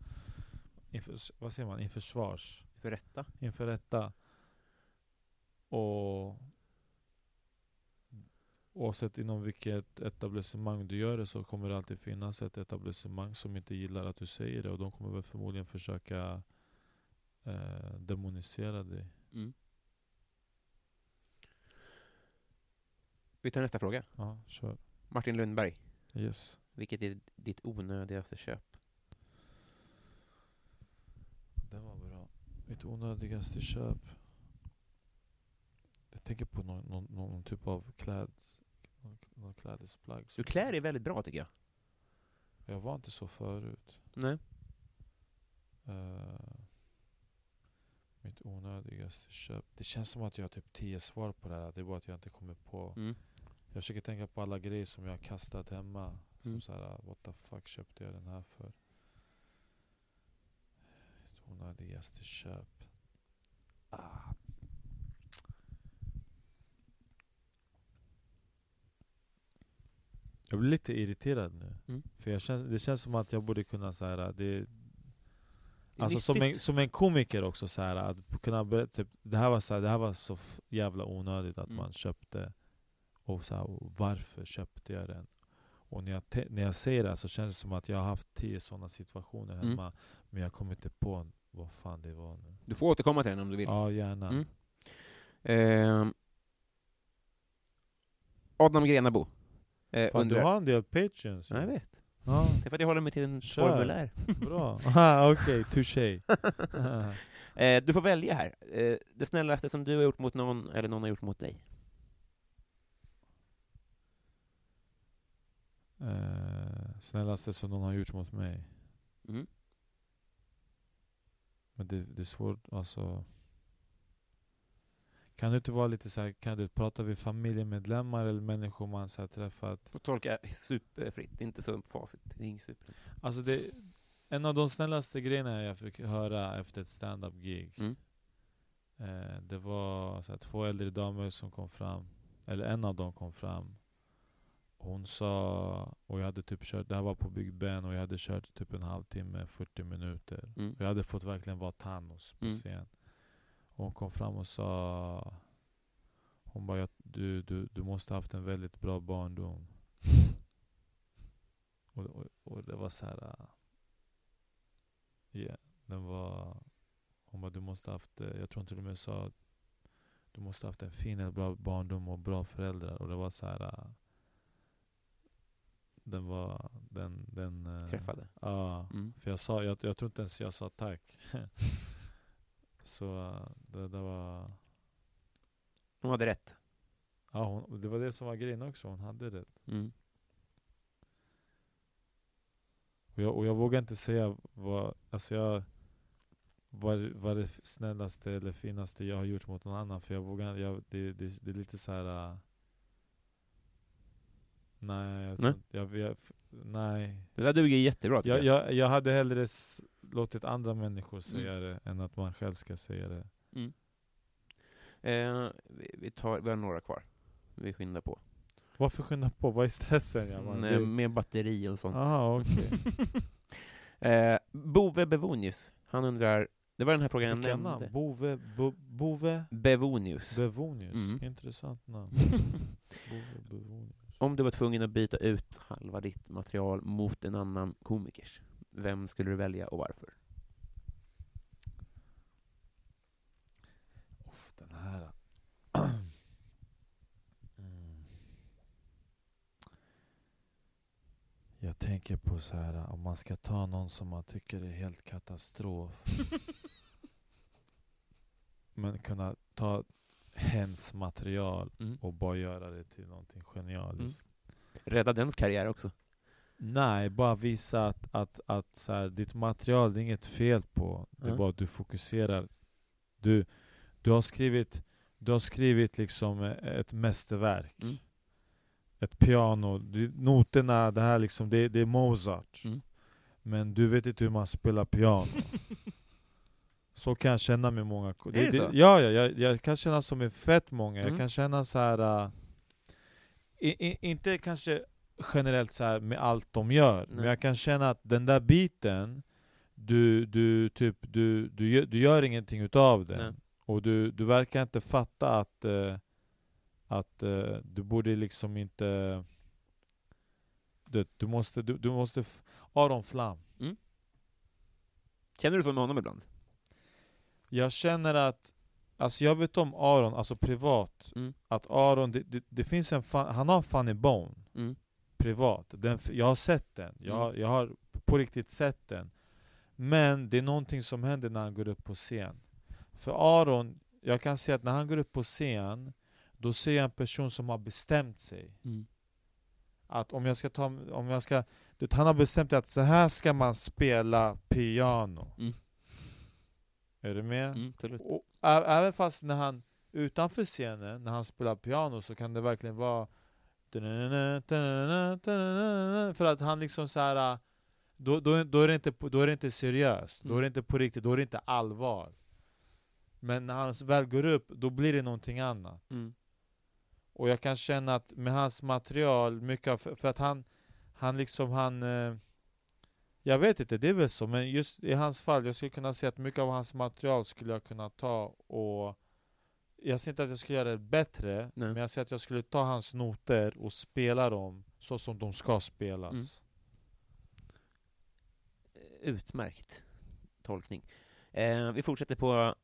inför, vad säger man, inför svars, För rätta? inför rätta. Och oavsett inom vilket etablissemang du gör det så kommer det alltid finnas ett etablissemang som inte gillar att du säger det och de kommer väl förmodligen försöka eh, demonisera dig. Mm. Vi tar nästa fråga. Ja, kör. Martin Lundberg, Yes. vilket är ditt onödigaste köp? den var bra. Mitt onödigaste köp. Jag tänker på någon, någon, någon typ av kläds, någon, någon klädesplagg. Du som- klär dig väldigt bra tycker jag. Jag var inte så förut. Nej. Eh, mitt onödigaste köp. Det känns som att jag har typ tio svar på det här. Det är bara att jag inte kommer på. Mm. Jag försöker tänka på alla grejer som jag har kastat hemma. Som Mm. så här, what the fuck köpte jag den här för? Onödigaste köp. Ah. Jag blir lite irriterad nu. Mm. För jag känns, det känns som att jag borde kunna så här, det, Alltså som en, som en komiker också, så här, att kunna berätta, typ, det, här var så här, det här var så jävla onödigt att Mm. man köpte, och, så här, varför köpte jag den? Och när jag, när jag säger det här så känns det som att jag har haft tio sådana situationer Mm. hemma, men jag kommer inte på vad fan det var nu. Du får återkomma till den om du vill. Ja, gärna. Mm. Ehm, Adam Grenabo. Eh, Fan, undrar... du har en del patreons. Ja, jag vet. Ja, Det är för att jag håller mig till en Kör. formulär. bra. Okej, touché. Eh, du får välja här. Eh, det snällaste som du har gjort mot någon, eller någon har gjort mot dig. Eh, snällaste som någon har gjort mot mig. Mm. Men det, det är svårt, alltså. Kan du inte vara lite så här, kan du prata vi familjemedlemmar eller människor man så här träffat? Får tolka superfritt, inte så facit. Det är inget super. Alltså det, en av de snällaste grejerna jag fick höra efter ett stand-up gig Mm. eh, Det var så här, två äldre damer som kom fram, eller en av dem kom fram Hon sa, och jag hade typ kört, det här var på Big Ben och jag hade kört typ en halvtimme, 40 minuter Mm. Jag hade fått verkligen vara Thanos på Mm. scen. Och hon kom fram och sa Hon bara, "Jag- du, du, du måste ha haft en väldigt bra barndom. och, och, och det var så här. äh, Ja, den var... Hon bara, du måste ha haft, eh, jag tror hon till och med sa du måste ha haft en fin eller bra barndom och bra föräldrar. Och det var så här. Den var, den, den... eh, Träffade. Ja. Mm. För jag sa, jag, jag tror inte ens jag sa tack. Så det, det var... Hon hade rätt. Ja, hon, det var det som var grejen också, hon hade det. Mm. Och jag, och jag vågar inte säga vad, alltså jag, vad, vad det snällaste eller finaste jag har gjort mot någon annan. För jag vågar jag, det, det, det är lite så här. Nej, jag, Nej. inte- jag, jag, nej. Det där duger jättebra. Jag, jag, jag hade hellre låtit andra människor säga Mm. det än att man själv ska säga det. Mm. Eh, vi, vi, tar, vi har några kvar. Vi skyndar på. Varför skynda på? Vad är stressen? Jag bara, Mm, eh, Med batteri och sånt. Aha, okej. eh, Bove Bevonius, han undrar, det var den här frågan jag nämnde. namn? Bove, bo, Bove Bevonius. Bevonius. Mm. Intressant namn. Bove Bevonius. Om du var tvungen att byta ut halva ditt material mot en annan komikers, vem skulle du välja och varför? Uff, den här. Mm. Jag tänker på så här om man ska ta någon som man tycker är helt katastrof. men kunna ta hens material Mm. och bara göra det till någonting genialiskt. Rädda dens karriär också. Nej, bara visa att, att, att så här, ditt material, det är inget fel på. Det är bara att du fokuserar. Du, du har skrivit, du har skrivit liksom eh, ett mästerverk. Mm. Ett piano, du, noterna, det här liksom, det, det är Mozart. Mm. Men du vet inte hur man spelar piano. så kan jag känna med många. Är det så? ja, ja jag, jag kan känna som med fett många. Mm. Jag kan känna så här. äh, i, i, inte kanske generellt så här med allt de gör, men Nej. jag kan känna att den där biten, du, du, typ, du, du, gör, du gör ingenting utav den. Nej. Och du, du verkar inte fatta att, eh, att eh, du borde liksom inte... Du, du måste... Du, du måste Aron Flam. Känner du så med honom ibland? Jag känner att... Alltså jag vet om Aron, alltså privat, Mm. att Aron, det, det, det finns en fan, han har funny bone Mm. privat. Den, jag har sett den, jag, Mm. har- jag har på riktigt sett den. Men det är någonting som händer när han går upp på scen. För Aron, jag kan säga att när han går upp på scen, då ser jag en person som har bestämt sig. Mm. Att om jag ska ta, om jag ska, du han har bestämt att så här ska man spela piano. Mm. Är du med? Mm, absolut. Och, även fast när han utanför scenen, när han spelar piano, så kan det verkligen vara för att han liksom så här. Då, då, då, är det inte, då är det inte seriöst, då är det inte på riktigt, då är det inte allvar. Men när han väl går upp, då blir det någonting annat. Mm. Och jag kan känna att med hans material, mycket av, för, för att han, han liksom han eh, Jag vet inte, det är väl så, men just i hans fall, jag skulle kunna säga att mycket av hans material skulle jag kunna ta och Jag säger inte att jag skulle göra det bättre, Nej. men jag säger att jag skulle ta hans noter och spela dem så som de ska spelas. Mm. Utmärkt tolkning. Eh, vi fortsätter på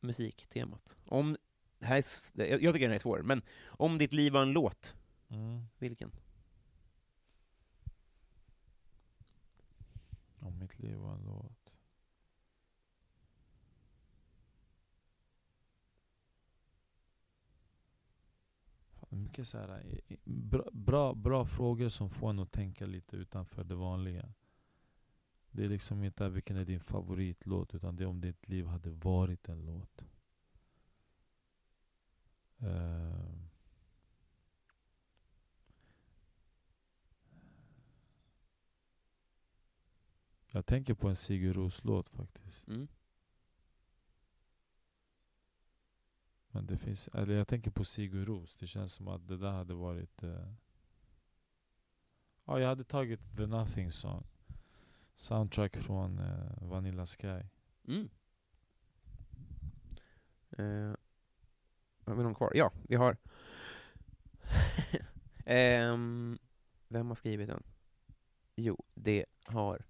musiktemat. Om, här är, jag tycker den är svår, men om ditt liv var en låt, Mm. vilken? Om mitt liv var en låt. Fan, Mycket så här, bra, bra, bra frågor som får en att tänka lite utanför det vanliga. Det är liksom inte vilken är din favoritlåt, utan det är om ditt liv hade varit en låt. Uh. Jag tänker på en Sigur Ros-låt faktiskt. Mm. Men det finns, eller jag tänker på Sigur Ros, det känns som att det där hade varit... Eh... Ja, jag hade tagit The Nothing Song. Soundtrack från eh, Vanilla Sky. Mm. Eh, har vi någon kvar? Ja, vi har... Ehm, vem har skrivit den? Jo, det har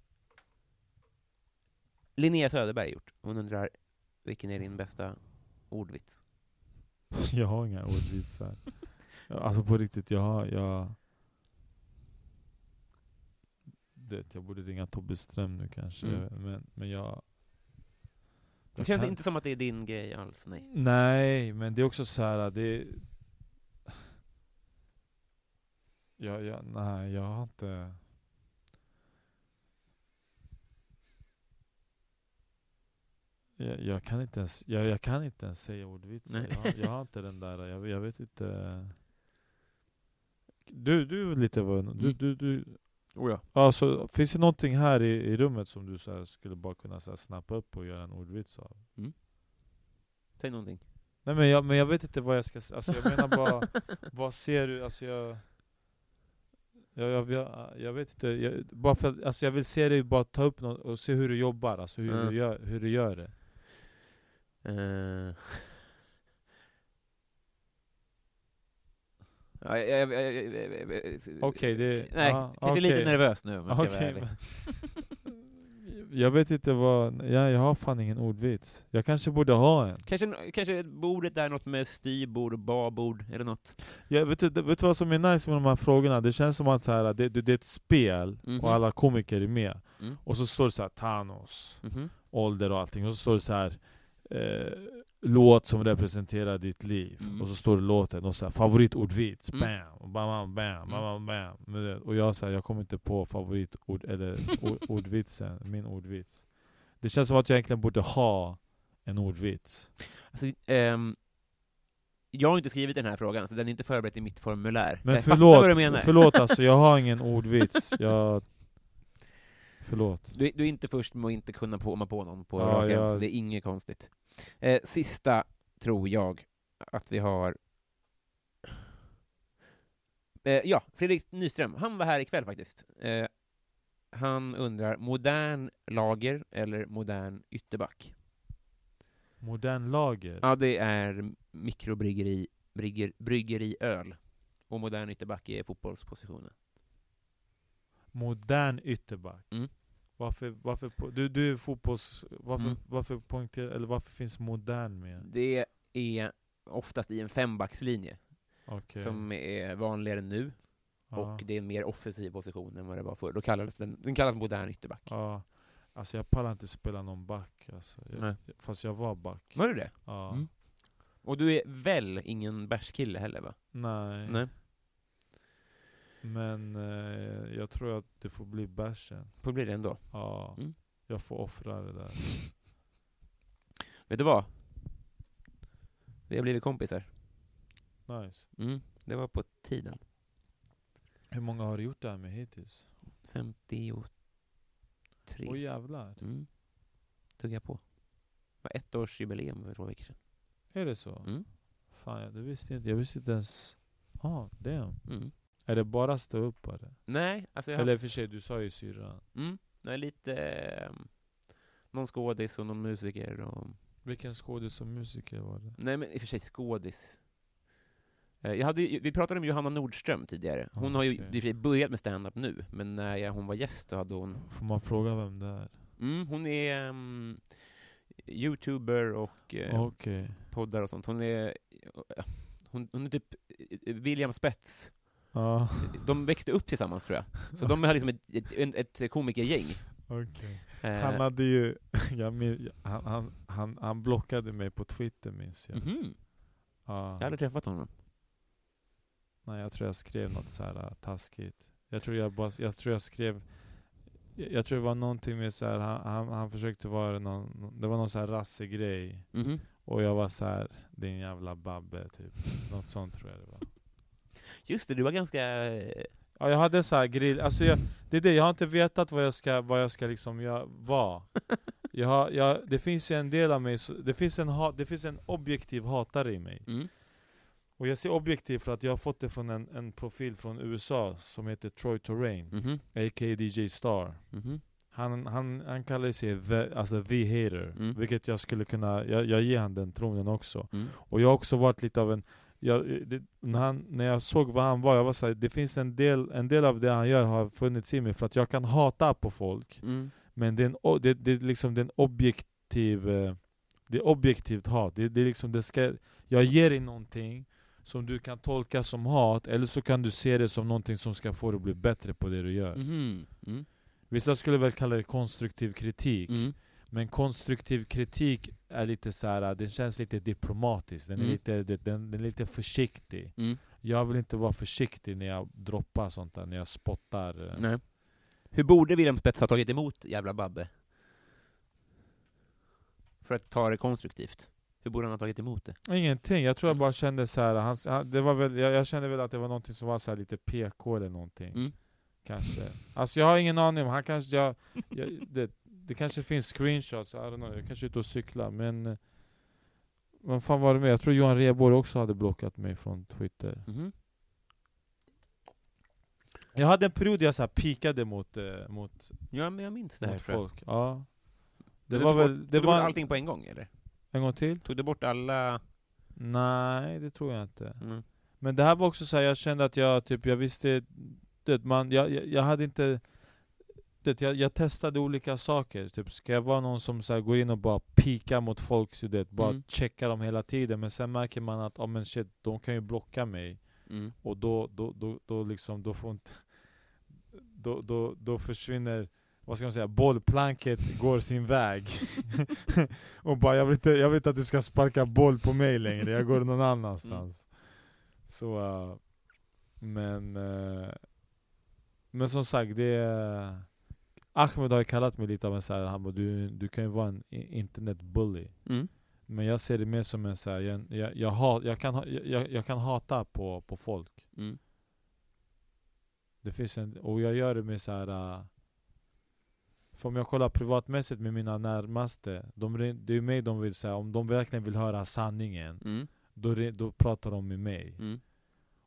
Linnea Söderberg gjort. Hon undrar, vilken är din bästa ordvits? jag har inga ordvitsar. Alltså på riktigt, jag har... Jag, det, jag borde ringa Tobbe Ström nu kanske, Mm. men, men jag... Det jag känns kan- inte som att det är din grej alls, nej. Nej, men det är också så här, det... Jag, jag, nej, jag har inte... Jag, jag, kan inte ens, jag, jag kan inte ens säga ordvitsar. Jag, har- jag har inte den där, jag, jag vet inte... Du, du är lite vad... Du, Mm. du, du, Oh ja. alltså, finns det någonting här i, i rummet som du så skulle bara kunna så snappa upp och göra en ordvits av? Säg någonting. Nej men jag, men jag vet inte vad jag ska säga, alltså jag menar bara, vad ser du, alltså jag... Jag, jag, jag, jag vet inte, jag, bara för, att- alltså jag vill se dig bara ta upp något och se hur du jobbar, alltså hur, Mm. du, gör, hur du gör det. Eh. Ja, jag, jag, jag, Okej, det... Nej, ja, kanske lite okej. nervös nu om jag ska vara Okej, ärlig. Jag vet inte vad, jag, jag har fan ingen ordvits. Jag kanske borde ha en. Kanske, kanske bordet är något med styrbord och babord, eller något. Jag vet, du, vet du vad som är nice med de här frågorna? Det känns som att så här, det, det, är ett spel, Mhm. och alla komiker är med. Mm. Och så står det så här Thanos. Mhm. ålder och allting. Och så står det så här eh, låt som representerar ditt liv. Mm. Och så står det låten och så här, favoritordvits. Mm. Bam, och bam, bam, bam, bam, bam. Och jag, här, jag kommer inte på favoritord, eller ordvitsen, min ordvits. Det känns som att jag egentligen borde ha en ordvits. Alltså, ehm, jag har inte skrivit den här frågan, så den är inte förberedd i mitt formulär. Men jag förlåt, vad du menar. förlåt alltså, jag har ingen ordvits. Jag... Förlåt. Du, du är inte först med att inte kunna komma på någon på Ja, rak arm, jag- så det är inget konstigt. Eh, sista tror jag att vi har... Eh, ja, Fredrik Nyström, han var här ikväll faktiskt. Eh, han undrar, modern lager eller modern ytterback? Modern lager. Ja, det är mikrobryggeri, brygger, bryggeriöl. Och modern ytterback är fotbollspositionen. Modern ytterback. Mm. Varför, varför, du, du är fotbolls... Varför, Mm. varför poängterar, eller varför finns modern med? Det är oftast i en fembackslinje, Okej. som är vanligare nu. ja. och det är en mer offensiv position än vad det var förr. Då kallades den, den kallas modern ytterback. Ja. Alltså jag pallar inte spela någon back alltså. Nej. jag, Fast jag var back. Var du det? Ja. Mm. Och du är väl ingen bärskille heller va? Nej. Nej. Men eh, jag tror att det får bli bärsen. Får bli det ändå. Ja. Mm. Jag får offra det där. Vet du vad? Vi har blivit kompisar. Nice. Mm. Det var på tiden. Hur många har du gjort det här med hittills? 53. Åh jävlar. Mm. Tog jag på. Det var ett års jubileum för två veckor sedan. Är det så? Mm. Fan, det visste jag inte. Jag visste inte ens... Ja, ah, damn. Mm. Är det bara stå upp eller? Nej, alltså jag Eller i och för sig, du sa ju syrran. Mm. Nej, lite... Eh, någon skådis och någon musiker och... Vilken skådis och musiker var det? Nej, men i och för sig skådis. Eh, Jag hade, ju- vi pratade om Johanna Nordström tidigare. Hon har ju i och för sig börjat med stand-up nu, men när jag, hon var gäst så hade hon... Får man fråga vem det är? Mm, hon är um, youtuber och eh, Okej. poddar och sånt. Hon är... Hon, hon är typ eh, William Spets. Ja, De växte upp tillsammans tror jag. Så de har liksom ett, ett, ett komikergäng. okej. Eh, Han hade ju... Min, han, han, han, han blockade mig på Twitter minns jag. mhm. Ja. Jag aldrig träffat honom. Nej, jag tror jag skrev något så här äh, taskigt. Jag tror jag bara, jag tror jag skrev jag, jag tror det var någonting med så här, han, han, han försökte vara någon, det var någon så här rassegrej. Mhm. Och jag var så här, din jävla babbe typ. Något sånt tror jag det var. Just det, du var ganska... Ja, jag hade så här grill, alltså jag, det är det, jag har inte vetat vad jag ska, vad jag ska liksom jag, vara. Jag har, jag, det finns ju en del av mig, det finns en, ha, det finns en objektiv hatare i mig. Mm. Och jag ser objektiv för att jag har fått det från en, en profil från USA som heter Troy Terrain, Mhm. a.k.a. DJ Star. Mhm. Han, han, han kallar sig the, alltså the hater, Mm. vilket jag skulle kunna, jag, jag ger han den tronen också. Mm. Och jag har också varit lite av en jag, det, när, han, när jag såg vad han var, jag var såhär, det finns en del, en del av det han gör har funnits i mig för att jag kan hata på folk Mm. Men det är, en, det, det är liksom det är en objektiv eh, Det är objektivt hat, det, det är liksom, det ska, jag ger dig någonting som du kan tolka som hat, eller så kan du se det som någonting som ska få dig att bli bättre på det du gör Mhm. Mm. Vissa skulle väl kalla det konstruktiv kritik Mm. Men konstruktiv kritik är lite så här, den känns lite diplomatisk, den är, Mm. lite, den, den är lite försiktig Mm. Jag vill inte vara försiktig när jag droppar sånt där, när jag spottar eh. Nej. Hur borde William Spets ha tagit emot jävla Babbe? För att ta det konstruktivt. Hur borde han ha tagit emot det? Ingenting, jag tror jag bara kände så här, han, han, det var väl, jag, jag kände väl att det var någonting som var så här lite PK eller någonting Mm. Kanske Alltså jag har ingen aning, om han kanske, jag, jag, det, det kanske finns screenshots, I don't know, jag kanske är ute och cyklar men eh, Vad fan var det med? Jag tror Johan Rheborg också hade blockat mig från Twitter Mhm. Jag hade en period där jag så här pikade mot, eh, mot, Ja, men jag minns det här mot tror jag. folk Ja Det Men var tog väl, bort, det tog du var bort allting på en gång eller? En gång till? Tog du bort alla... Nej, det tror jag inte Mm. Men det här var också så här, jag kände att jag typ, jag visste, det, man, jag, jag, jag hade inte det, jag, jag testade olika saker, typ ska jag vara någon som så går in och bara pikar mot folk, så det, bara Mm. checkar dem hela tiden, men sen märker man att, oh, men shit, de kan ju blocka mig, Mm. och då, då, då, då liksom, då får inte, då, då, då försvinner vad ska man säga, bollplanket går sin väg. och bara, jag vill, inte, jag vill inte att du ska sparka boll på mig längre, jag går någon annanstans. Så, uh, men, uh, men som sagt, det är, Ahmed har ju kallat mig lite av en så här, han bara, du, du kan ju vara en internetbully. Mm. Men jag ser det mer som en så här, jag, jag, jag, jag, kan, jag, jag kan hata på, på folk. Mm. Det finns en, och jag gör det med så här. Uh, för om jag kollar privatmässigt med mina närmaste, de, det är mig de vill säga, om de verkligen vill höra sanningen, Mm. då, då pratar de med mig. Mm.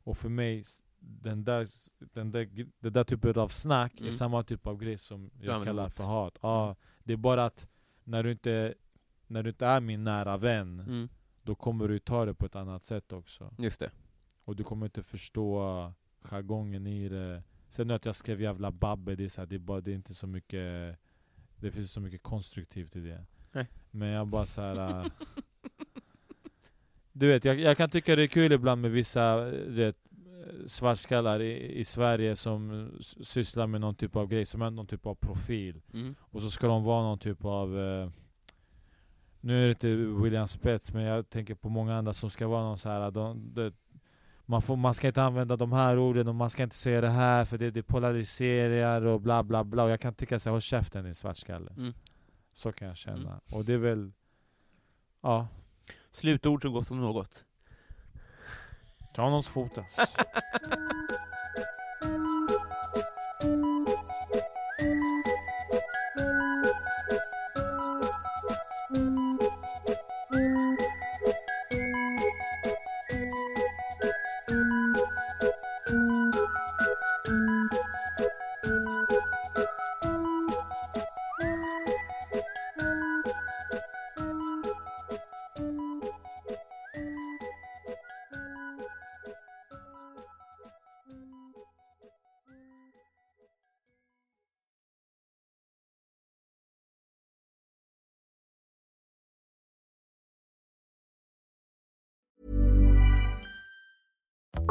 Och för mig, den där, den där, den där typen av snack är Mm. samma typ av grej som jag kallar för hat. Ja, det är bara att när du inte, när du inte är min nära vän, Mm. då kommer du ta det på ett annat sätt också. Just det. Och du kommer inte förstå jargongen i det. Sen att jag skrev jävla babbe, det är, så här, det är, bara, det är inte så mycket Det finns så mycket konstruktivt i det. Nej. Men jag bara så här. äh, du vet, jag, jag kan tycka det är kul ibland med vissa, vet, svartskallar i, i Sverige som sysslar med någon typ av grej, som är någon typ av profil. Mm. Och så ska de vara någon typ av... Eh, nu är det inte William Spets, men jag tänker på många andra som ska vara någon så här. De, de, man, får, man ska inte använda de här orden och man ska inte säga det här för det, det polariserar och bla bla bla. Och jag kan tycka så här, håll käften din svartskalle. Mm. Så kan jag känna. Mm. Och det är väl... Ja, Slutord så gott som något. Ta någons fota.